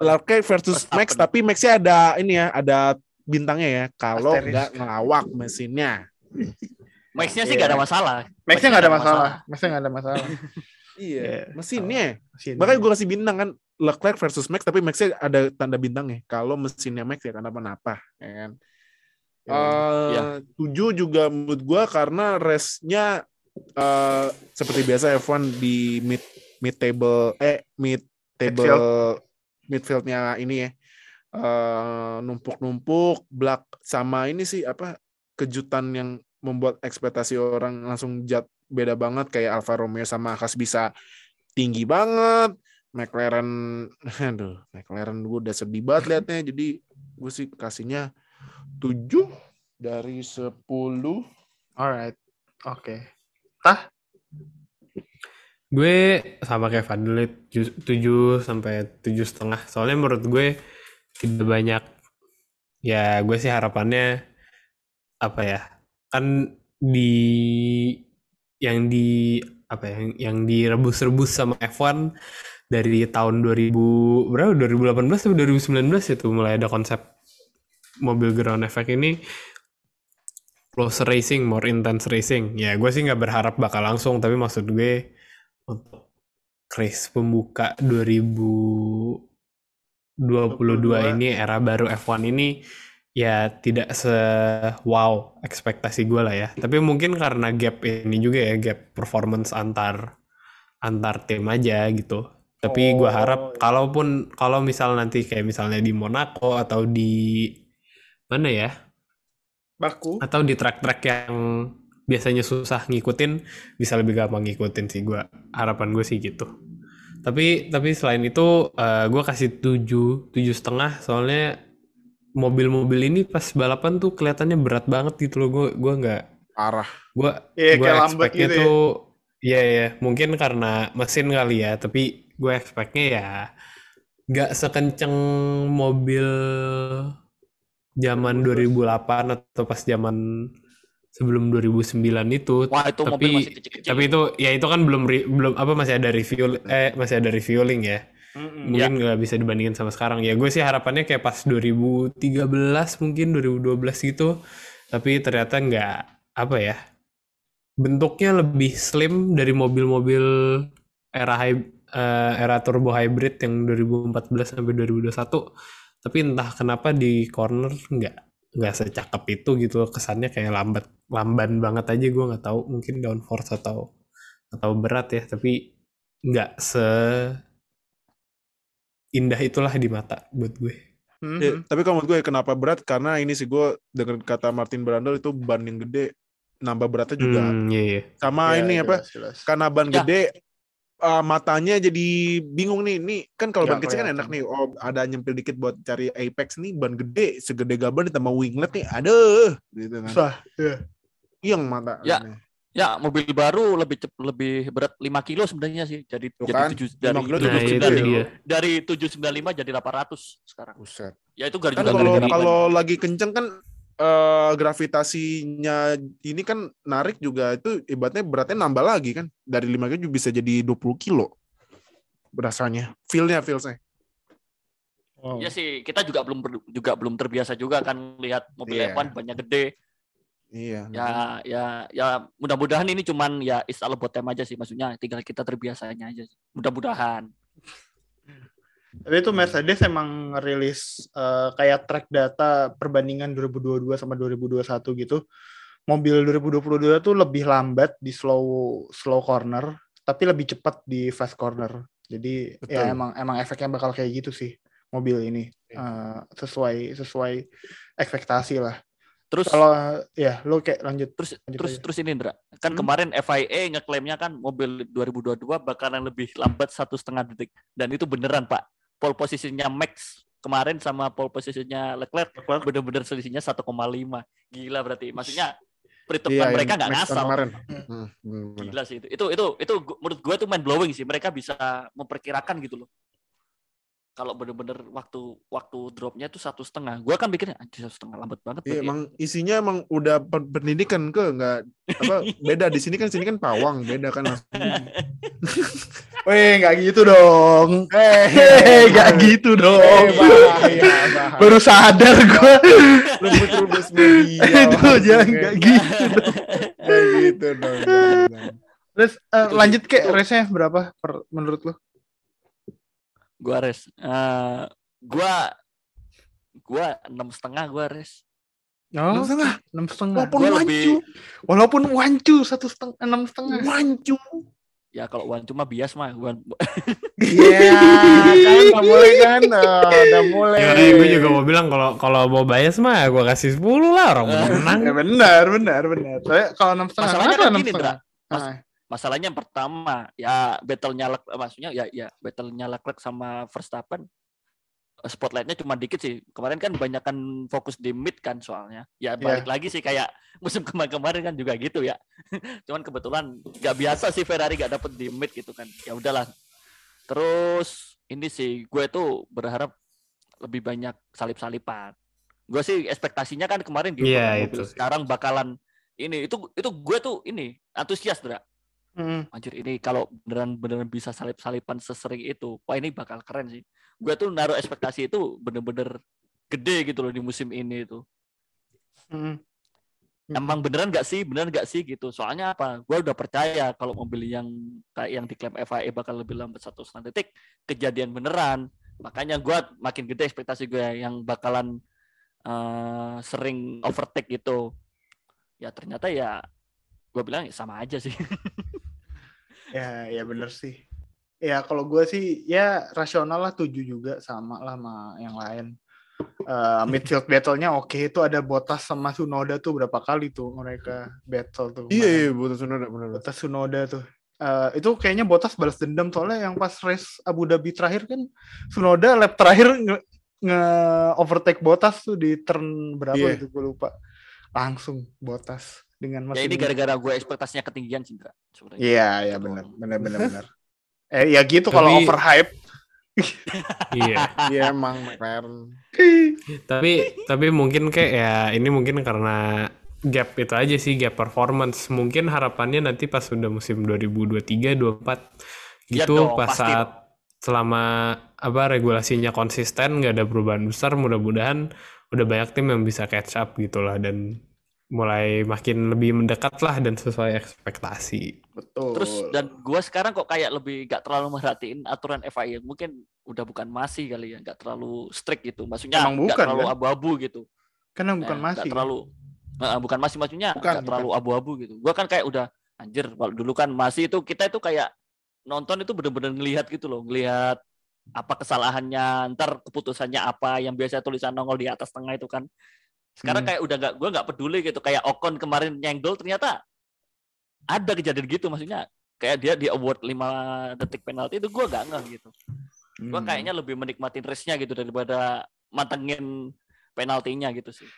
Leclerc versus Verstappen. Max tapi Maxnya ada ini ya ada bintangnya ya kalau nggak ngelawak mesinnya Max-nya sih Iya. nggak ada masalah. Max-nya nggak ada masalah. Max-nya nggak ada masalah. iya Iya. mesinnya Sini. makanya gue kasih bintang kan Leclerc versus Max tapi Maxnya ada tanda bintangnya kalau mesinnya Max ya kenapa-napa ya kan Iya. tujuh juga menurut gua karena race-nya eh, seperti biasa F1 di mid mid table eh mid table midfield-nya ini ya eh, numpuk-numpuk black sama ini sih apa kejutan yang membuat ekspektasi orang langsung jat beda banget kayak Alfa Romeo sama Haas bisa tinggi banget McLaren aduh McLaren gue udah sedih banget liatnya jadi gue sih kasihnya 7 dari 10 Alright. Oke. Gue sama kayak Fadil 7 sampai tujuh setengah. Soalnya menurut gue tidak banyak ya gue sih harapannya apa ya kan di yang di apa ya yang, yang direbus-rebus sama F1 dari tahun 2000 berapa 2018 atau 2019 itu mulai ada konsep mobil ground effect ini close racing, more intense racing. Ya gue sih nggak berharap bakal langsung, tapi maksud gue untuk race pembuka 2022 ini era baru F1 ini ya tidak se wow ekspektasi gue lah ya. Tapi mungkin karena gap ini juga ya gap performance antar antar tim aja gitu. Tapi gue Oh, harap iya. kalaupun kalau misal nanti kayak misalnya di Monaco atau di mana ya Baku. atau di track-track yang biasanya susah ngikutin bisa lebih gampang ngikutin sih gua. Harapan gue sih gitu. Tapi tapi selain itu eh, gua kasih tujuh tujuh setengah. Soalnya mobil-mobil ini pas balapan tuh kelihatannya berat banget gitu loh. Gue gua nggak Iya, gua kayak lambat expect-nya gitu ya. tuh ya ya mungkin karena mesin kali ya tapi gue expect-nya ya nggak sekenceng mobil zaman 2008 atau pas zaman sebelum 2009 itu Wah itu Tapi- mobil masih kecil-kecil. tapi itu ya itu kan belum re- belum apa masih ada review eh masih ada reviewing ya Mm-mm. mungkin nggak bisa dibandingin sama sekarang ya gue sih harapannya kayak pas 2013 mungkin 2012 gitu tapi ternyata nggak apa ya bentuknya lebih slim dari mobil-mobil era hy- eh, era turbo hybrid yang 2014 sampai 2021 tapi entah kenapa di corner nggak nggak secakep itu gitu loh. kesannya kayak lambat lamban banget aja gue nggak tahu mungkin downforce atau atau berat ya tapi nggak se indah itulah di mata buat gue Mhm. Ya, tapi kalau menurut gue kenapa berat karena ini sih gue dengan kata Martin Brundle itu ban yang gede nambah beratnya juga Hmm, iya, iya. sama Iya, ini apa jelas, jelas. karena ban Ya. gede uh, matanya jadi bingung nih nih kan kalau ban Nggak kecil kan enak nih oh ada nyempil dikit buat cari apex nih ban gede segede gaban ditambah winglet nih aduh gitu kan Susah. Iya. yang mata Ya. Ya mobil baru lebih cep- lebih berat 5 kilo sebenarnya sih. Jadi Tuh jadi kan, 7 5 dari kilo Nah, juga itu gede. 795 dia. dari 795 jadi 800 sekarang. Buset. Ya itu gara kan juga kalau gara-gara kalau lagi kenceng kan eh, gravitasinya ini kan narik juga itu ibaratnya beratnya nambah lagi kan dari 5 kilo bisa jadi 20 kilo berasanya feelnya feelsnya Wow. Ya sih, kita juga belum juga belum terbiasa juga kan lihat mobil Iya. F1 banyak gede. iya Ya ya ya mudah-mudahan ini cuman ya is all about time aja sih maksudnya tinggal kita terbiasanya aja. Mudah-mudahan. Tapi itu Mercedes emang rilis eh, kayak track data perbandingan 2022 sama 2021 gitu. Mobil 2022 tuh lebih lambat di slow slow corner, tapi lebih cepat di fast corner. Jadi ya Betul. emang emang efeknya bakal kayak gitu sih mobil ini Eh, sesuai sesuai ekspektasi lah. Terus Kalau ya lu kayak lanjut. terus lanjut terus aja. terus ini Indra kan Hmm. kemarin FIA ngeklaimnya kan mobil 2022 bakalan lebih lambat satu setengah detik dan itu beneran Pak pole posisinya Max kemarin sama pole positionnya Leclerc Leclerc. bener-bener selisihnya 1,5 gila berarti. Maksudnya perhitungan Iya, mereka nggak ngasal. kemarin. Hmm. Hmm, gila sih itu. Itu itu itu menurut gue tuh mind blowing sih. Mereka bisa memperkirakan gitu loh kalau bener-bener waktu waktu dropnya itu satu setengah gue kan anjir satu setengah lambat banget Iya, berarti." emang isinya emang udah pen- pendidikan ke nggak apa beda di sini kan sini kan pawang beda kan langsung. Weh, nggak gitu dong. Eh, nggak gitu dong. Eh, bahaya, bahaya. Baru sadar gue. Rebut rubus media. Itu jangan ya. nggak gitu. Nggak gitu dong. Terus Itu- lanjut ke itu- race-nya berapa per, menurut lo? Gua res Eh, gua gua enam setengah gua res Oh, Enam setengah. enam setengah. Walaupun Gua wancu, lebih- Walaupun wancu satu setengah enam setengah. wancu. ya kalau wan cuma bias mah gua Iya, kan udah mulai kan, Oh, udah mulai. Ya, gue juga mau bilang kalau kalau mau bias mah gue kasih 10 lah orang menang. Ya benar, benar, benar. Saya kalau enam setengah, Masalahnya kan enam gini, setengah? Mas- Ah, masalahnya yang pertama ya battle-nya Lec- maksudnya ya ya battle-nya Leclerc sama Verstappen eh, spotlightnya cuma dikit sih. Kemarin kan banyak kan fokus di mid kan soalnya. Ya balik lagi sih kayak musim kemarin-kemarin kan juga gitu ya. Cuman kebetulan nggak biasa sih Ferrari nggak dapet di mid gitu kan. Ya udahlah. Terus ini sih gue tuh berharap lebih banyak salip-salipan gue sih ekspektasinya kan kemarin gitu Iya, mobil itu sih. sekarang bakalan ini itu itu gue tuh ini antusias Dra mm, anjir ini kalau beneran beneran bisa salip salipan sesering itu wah ini bakal keren sih. Gue tuh naruh ekspektasi itu bener-bener gede gitu loh di musim ini itu. Mm. emang beneran nggak sih? Beneran nggak sih gitu? Soalnya apa? Gue udah percaya kalau mobil yang kayak yang diklaim FIA bakal lebih lambat satu setengah detik kejadian beneran. Makanya gue makin gede ekspektasi gue yang bakalan eh, sering overtake gitu. Ya ternyata ya gue bilang ya sama aja sih Ya, ya benar sih. Ya kalau gue sih ya rasional lah tujuh juga sama lah sama yang lain. Eh, midfield battle-nya oke itu ada Botas sama Sunoda tuh berapa kali tuh mereka battle tuh. Iya, iya, betul benar benar. Botas Sunoda tuh. Eh, itu kayaknya Botas balas dendam soalnya yang pas race Abu Dhabi terakhir kan Sunoda lap terakhir nge, nge overtake Botas tuh di turn berapa Iya. gitu gue lupa. Langsung Botas dengan ya ini gara-gara gue ekspektasinya ketinggian sih Indra, sebenarnya Iya, iya Gitu benar, benar benar benar. Eh ya gitu kalau Tapi- overhype. Iya. Iya emang McLaren. tapi tapi mungkin kayak ya ini mungkin karena gap itu aja sih gap performance mungkin harapannya nanti pas udah musim 2023 24 Iya gitu dong, pas pasti saat selama apa regulasinya konsisten nggak ada perubahan besar mudah-mudahan udah banyak tim yang bisa catch up gitulah dan mulai makin lebih mendekat lah dan sesuai ekspektasi Betul. Terus dan gue sekarang kok kayak lebih nggak terlalu merhatiin aturan FIA. Mungkin udah bukan masih kali ya, nggak terlalu strict gitu. Maksudnya Emang bukan, terlalu kan? abu-abu gitu. karena bukan Eh, masih. nggak terlalu Eh, bukan masih maksudnya Bukan, nggak terlalu abu-abu gitu. Gue kan kayak udah anjir kalau dulu kan masih itu kita itu kayak nonton itu bener-bener ngelihat gitu loh, ngelihat apa kesalahannya, ntar keputusannya apa yang biasa tulisan nongol di atas tengah itu kan. Sekarang Hmm. kayak udah nggak gue nggak peduli gitu kayak Ocon kemarin nyenggol ternyata ada kejadian gitu maksudnya kayak dia di award 5 detik penalti itu gue gak ngeh gitu. Gue Hmm. kayaknya lebih menikmatin race-nya gitu daripada mantengin penaltinya gitu sih.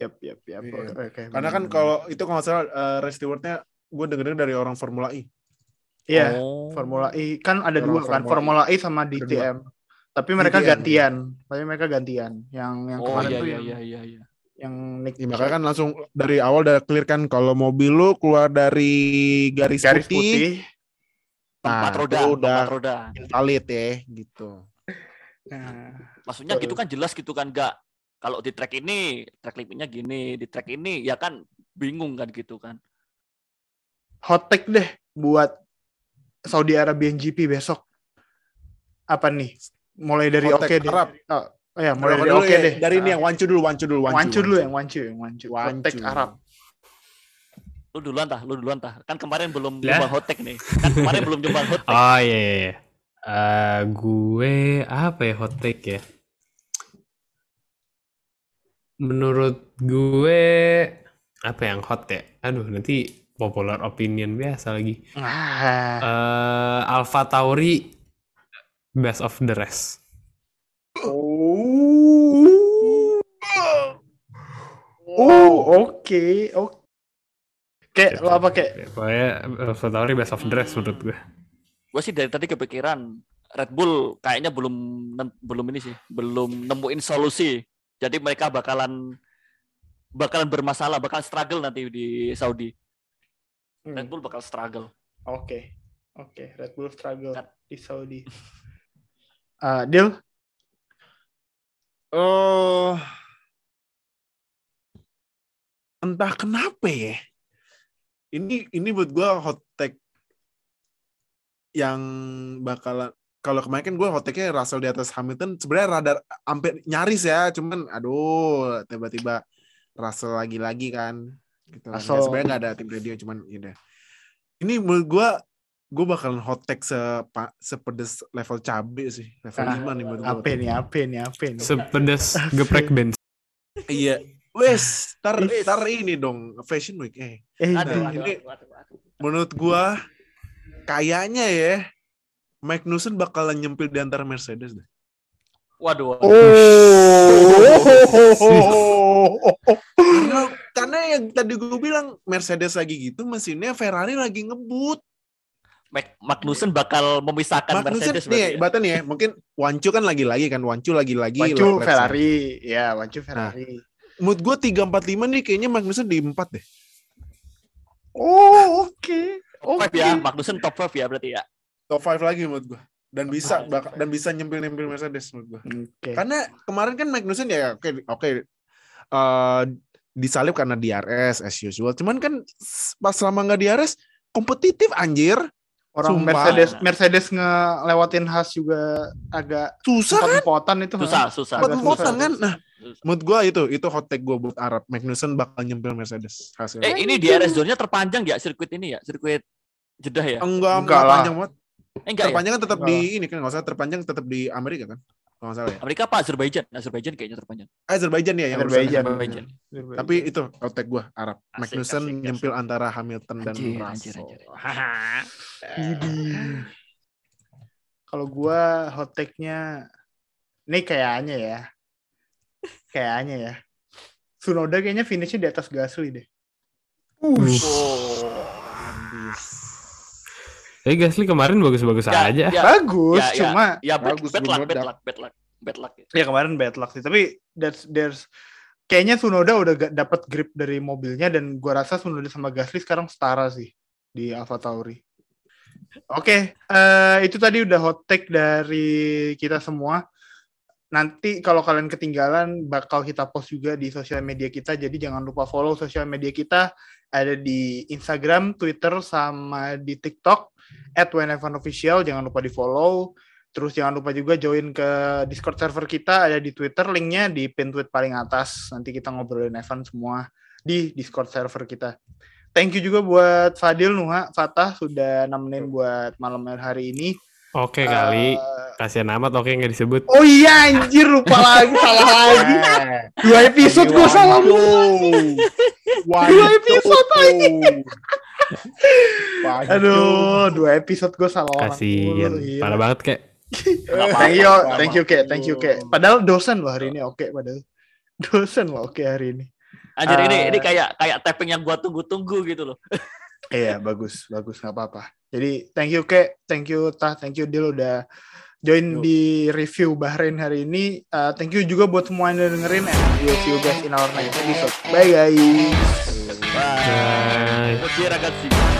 Yap, yap, yap. Iya. Oke, oke, Karena kan benar, kalau itu kalau salah uh, race stewardnya gue dengerin dari orang Formula E. Iya, Oh. Formula E kan ada Orang dua kan, Formula Formula E sama Ada dua. Tapi mereka DTM. gantian. Tapi mereka gantian. Yang yang Oh kemarin iya tuh iya yang, iya iya iya. yang Nick Ya, makanya kan langsung dari awal udah clear kan kalau mobil lu keluar dari garis, garis putih, putih. Tempat Nah, roda, itu udah- tempat roda. invalid ya gitu. Nah, Maksudnya gitu kan jelas gitu kan nggak kalau di track ini track limitnya gini, di track ini ya kan bingung kan gitu kan. hot take deh buat Saudi Arabian GP besok. Apa nih? Mulai dari oke deh. Arab. Oh, oh ya, mulai dari oke ya, deh. Dari ini yang wancu dulu, wancu dulu, wancu. wancu dulu yang wancu, yang wancu. Hot take Wancu. Arab. Lu duluan tah, lu duluan tah. Kan kemarin belum Lah. nyumbang hot take nih. Kan kemarin belum nyumbang hot take. oh iya iya, iya. Eh, gue apa ya hot take ya menurut gue apa yang hot ya aduh nanti popular opinion biasa lagi Ah, eh Alpha Tauri best of the rest Oh. Oh, oke. Oke. Kayak lo apa kayak? Ya, pokoknya Alpha Tauri best of dress menurut gue. Gue sih dari tadi kepikiran Red Bull kayaknya belum belum ini sih, belum nemuin solusi. Jadi mereka bakalan bakalan bermasalah, bakal struggle nanti di Saudi. Hmm, Red Bull bakal struggle. Oke. Oke, Red Bull struggle Kan. di Saudi. Ah, Deal? Oh, entah kenapa ya. Ini ini buat gua hot take yang bakalan kalau kemarin kan gue hot take-nya Russell di atas Hamilton sebenarnya rada hampir nyaris ya, cuman aduh tiba-tiba Russell lagi-lagi kan. Gitu. Russell- Sebenarnya nggak ada tim radio cuman ya. Ini menurut gua gue bakalan hot take sepa, sepedes level cabe sih, level Ah, 5 nih menurut gua. Apa nih? Apa nih? Apa nih? Sepedas geprek bench. Iya. Wes, tar, Wes. tar ini dong Fashion Week. Eh, Eh, Aduh, Nah, aduh, ini- aduh, aduh, aduh. menurut gua kayaknya ya Magnussen bakalan nyempil di antara Mercedes deh. Waduh, waduh. Oh. Karena, karena yang tadi gue bilang Mercedes lagi gitu, mesinnya Ferrari lagi ngebut. Mac- Magnussen bakal memisahkan Magnussen Mercedes nih, berarti ya. bahkan nih ya, mungkin Wancu kan lagi-lagi kan, Wancu lagi-lagi. Wancu race-nya. Ferrari, ya Wancu Ferrari. Menurut gua 345 nih kayaknya Magnussen di 4 deh. Oh, oke. Top Oke. five ya, Magnussen top 5 ya berarti ya. Top 5 lagi menurut gua. Dan bisa Top bak- dan bisa nyempil-nyempil Mercedes menurut gua. Oke. Karena kemarin kan Magnussen ya oke oke eh, disalib karena DRS as usual. Cuman kan pas selama nggak DRS kompetitif anjir. Orang Sumpah. Mercedes Mercedes ngelewatin Haas juga agak Susah kan? empat-empatan itu. Susah, susah. Empat Agak empotan susah. kan? Nah, Susah. menurut gua itu itu hot take gua buat Arab. Magnussen bakal nyempil Mercedes hasilnya. Eh ini DRS zone-nya terpanjang ya sirkuit ini ya, sirkuit Jeddah ya. enggak, Enggak enggak lah. panjang banget. Eh, enggak ya? Terpanjang kan tetap Enggak di ini kan, nggak usah terpanjang tetap di Amerika kan? Kalau nggak salah ya. Amerika apa Azerbaijan? Azerbaijan kayaknya terpanjang. Azerbaijan ya yang Azerbaijan. urusan. Azerbaijan. Tapi itu hot take gua Arab. Asik, Magnussen asik, asik. nyempil antara Hamilton dan Anjir, Russell. anjir, anjir. Kalau gua hot take-nya ini kayaknya ya. Kayaknya ya. Sunoda kayaknya finishnya di atas Gasly deh. Oh. Tapi Gasly kemarin bagus-bagus Ya, aja. ya, Bagus, Ya, ya. cuma ya bad, Bagus, bad luck, belum bad luck, bad luck, bad luck. ya kemarin bad luck sih. Tapi that's there's kayaknya Sunoda udah gak dapat grip dari mobilnya dan gua rasa Sunoda sama Gasly sekarang setara sih di Alfa Tauri. Oke, eh, itu tadi udah hot take dari kita semua. Nanti kalau kalian ketinggalan bakal kita post juga di sosial media kita. Jadi jangan lupa follow sosial media kita ada di Instagram, Twitter, sama di TikTok @whenevanofficial. Jangan lupa di follow. Terus jangan lupa juga join ke Discord server kita ada di Twitter, linknya di pin tweet paling atas. Nanti kita ngobrolin Evan semua di Discord server kita. Thank you juga buat Fadil, Nuha, Fatah sudah nemenin buat malam hari ini. Oke kali. Eh, Kasihan amat oke nggak disebut. oh iya anjir lupa lagi salah lagi. Dua episode gue salah mulu. Dua episode Aduh, dua episode gue salah orang Kasihan. mulu, iya. Parah banget kayak. Thank you, thank you, Kek. Thank you, Kek. Padahal dosen loh hari ini, oke padahal. Dosen loh, oke hari ini. Anjir ini Eh. ini kayak kayak tapping yang gua tunggu-tunggu gitu loh. Iya, bagus, bagus, nggak apa-apa. Jadi, thank you, Kek. Thank you, Tah. Thank you, Dil, udah join Yo. di review Bahrain hari ini. Uh, thank you juga buat semua yang udah dengerin. And we'll see you guys in our next episode. Bye, guys. Bye. Bye. Bye.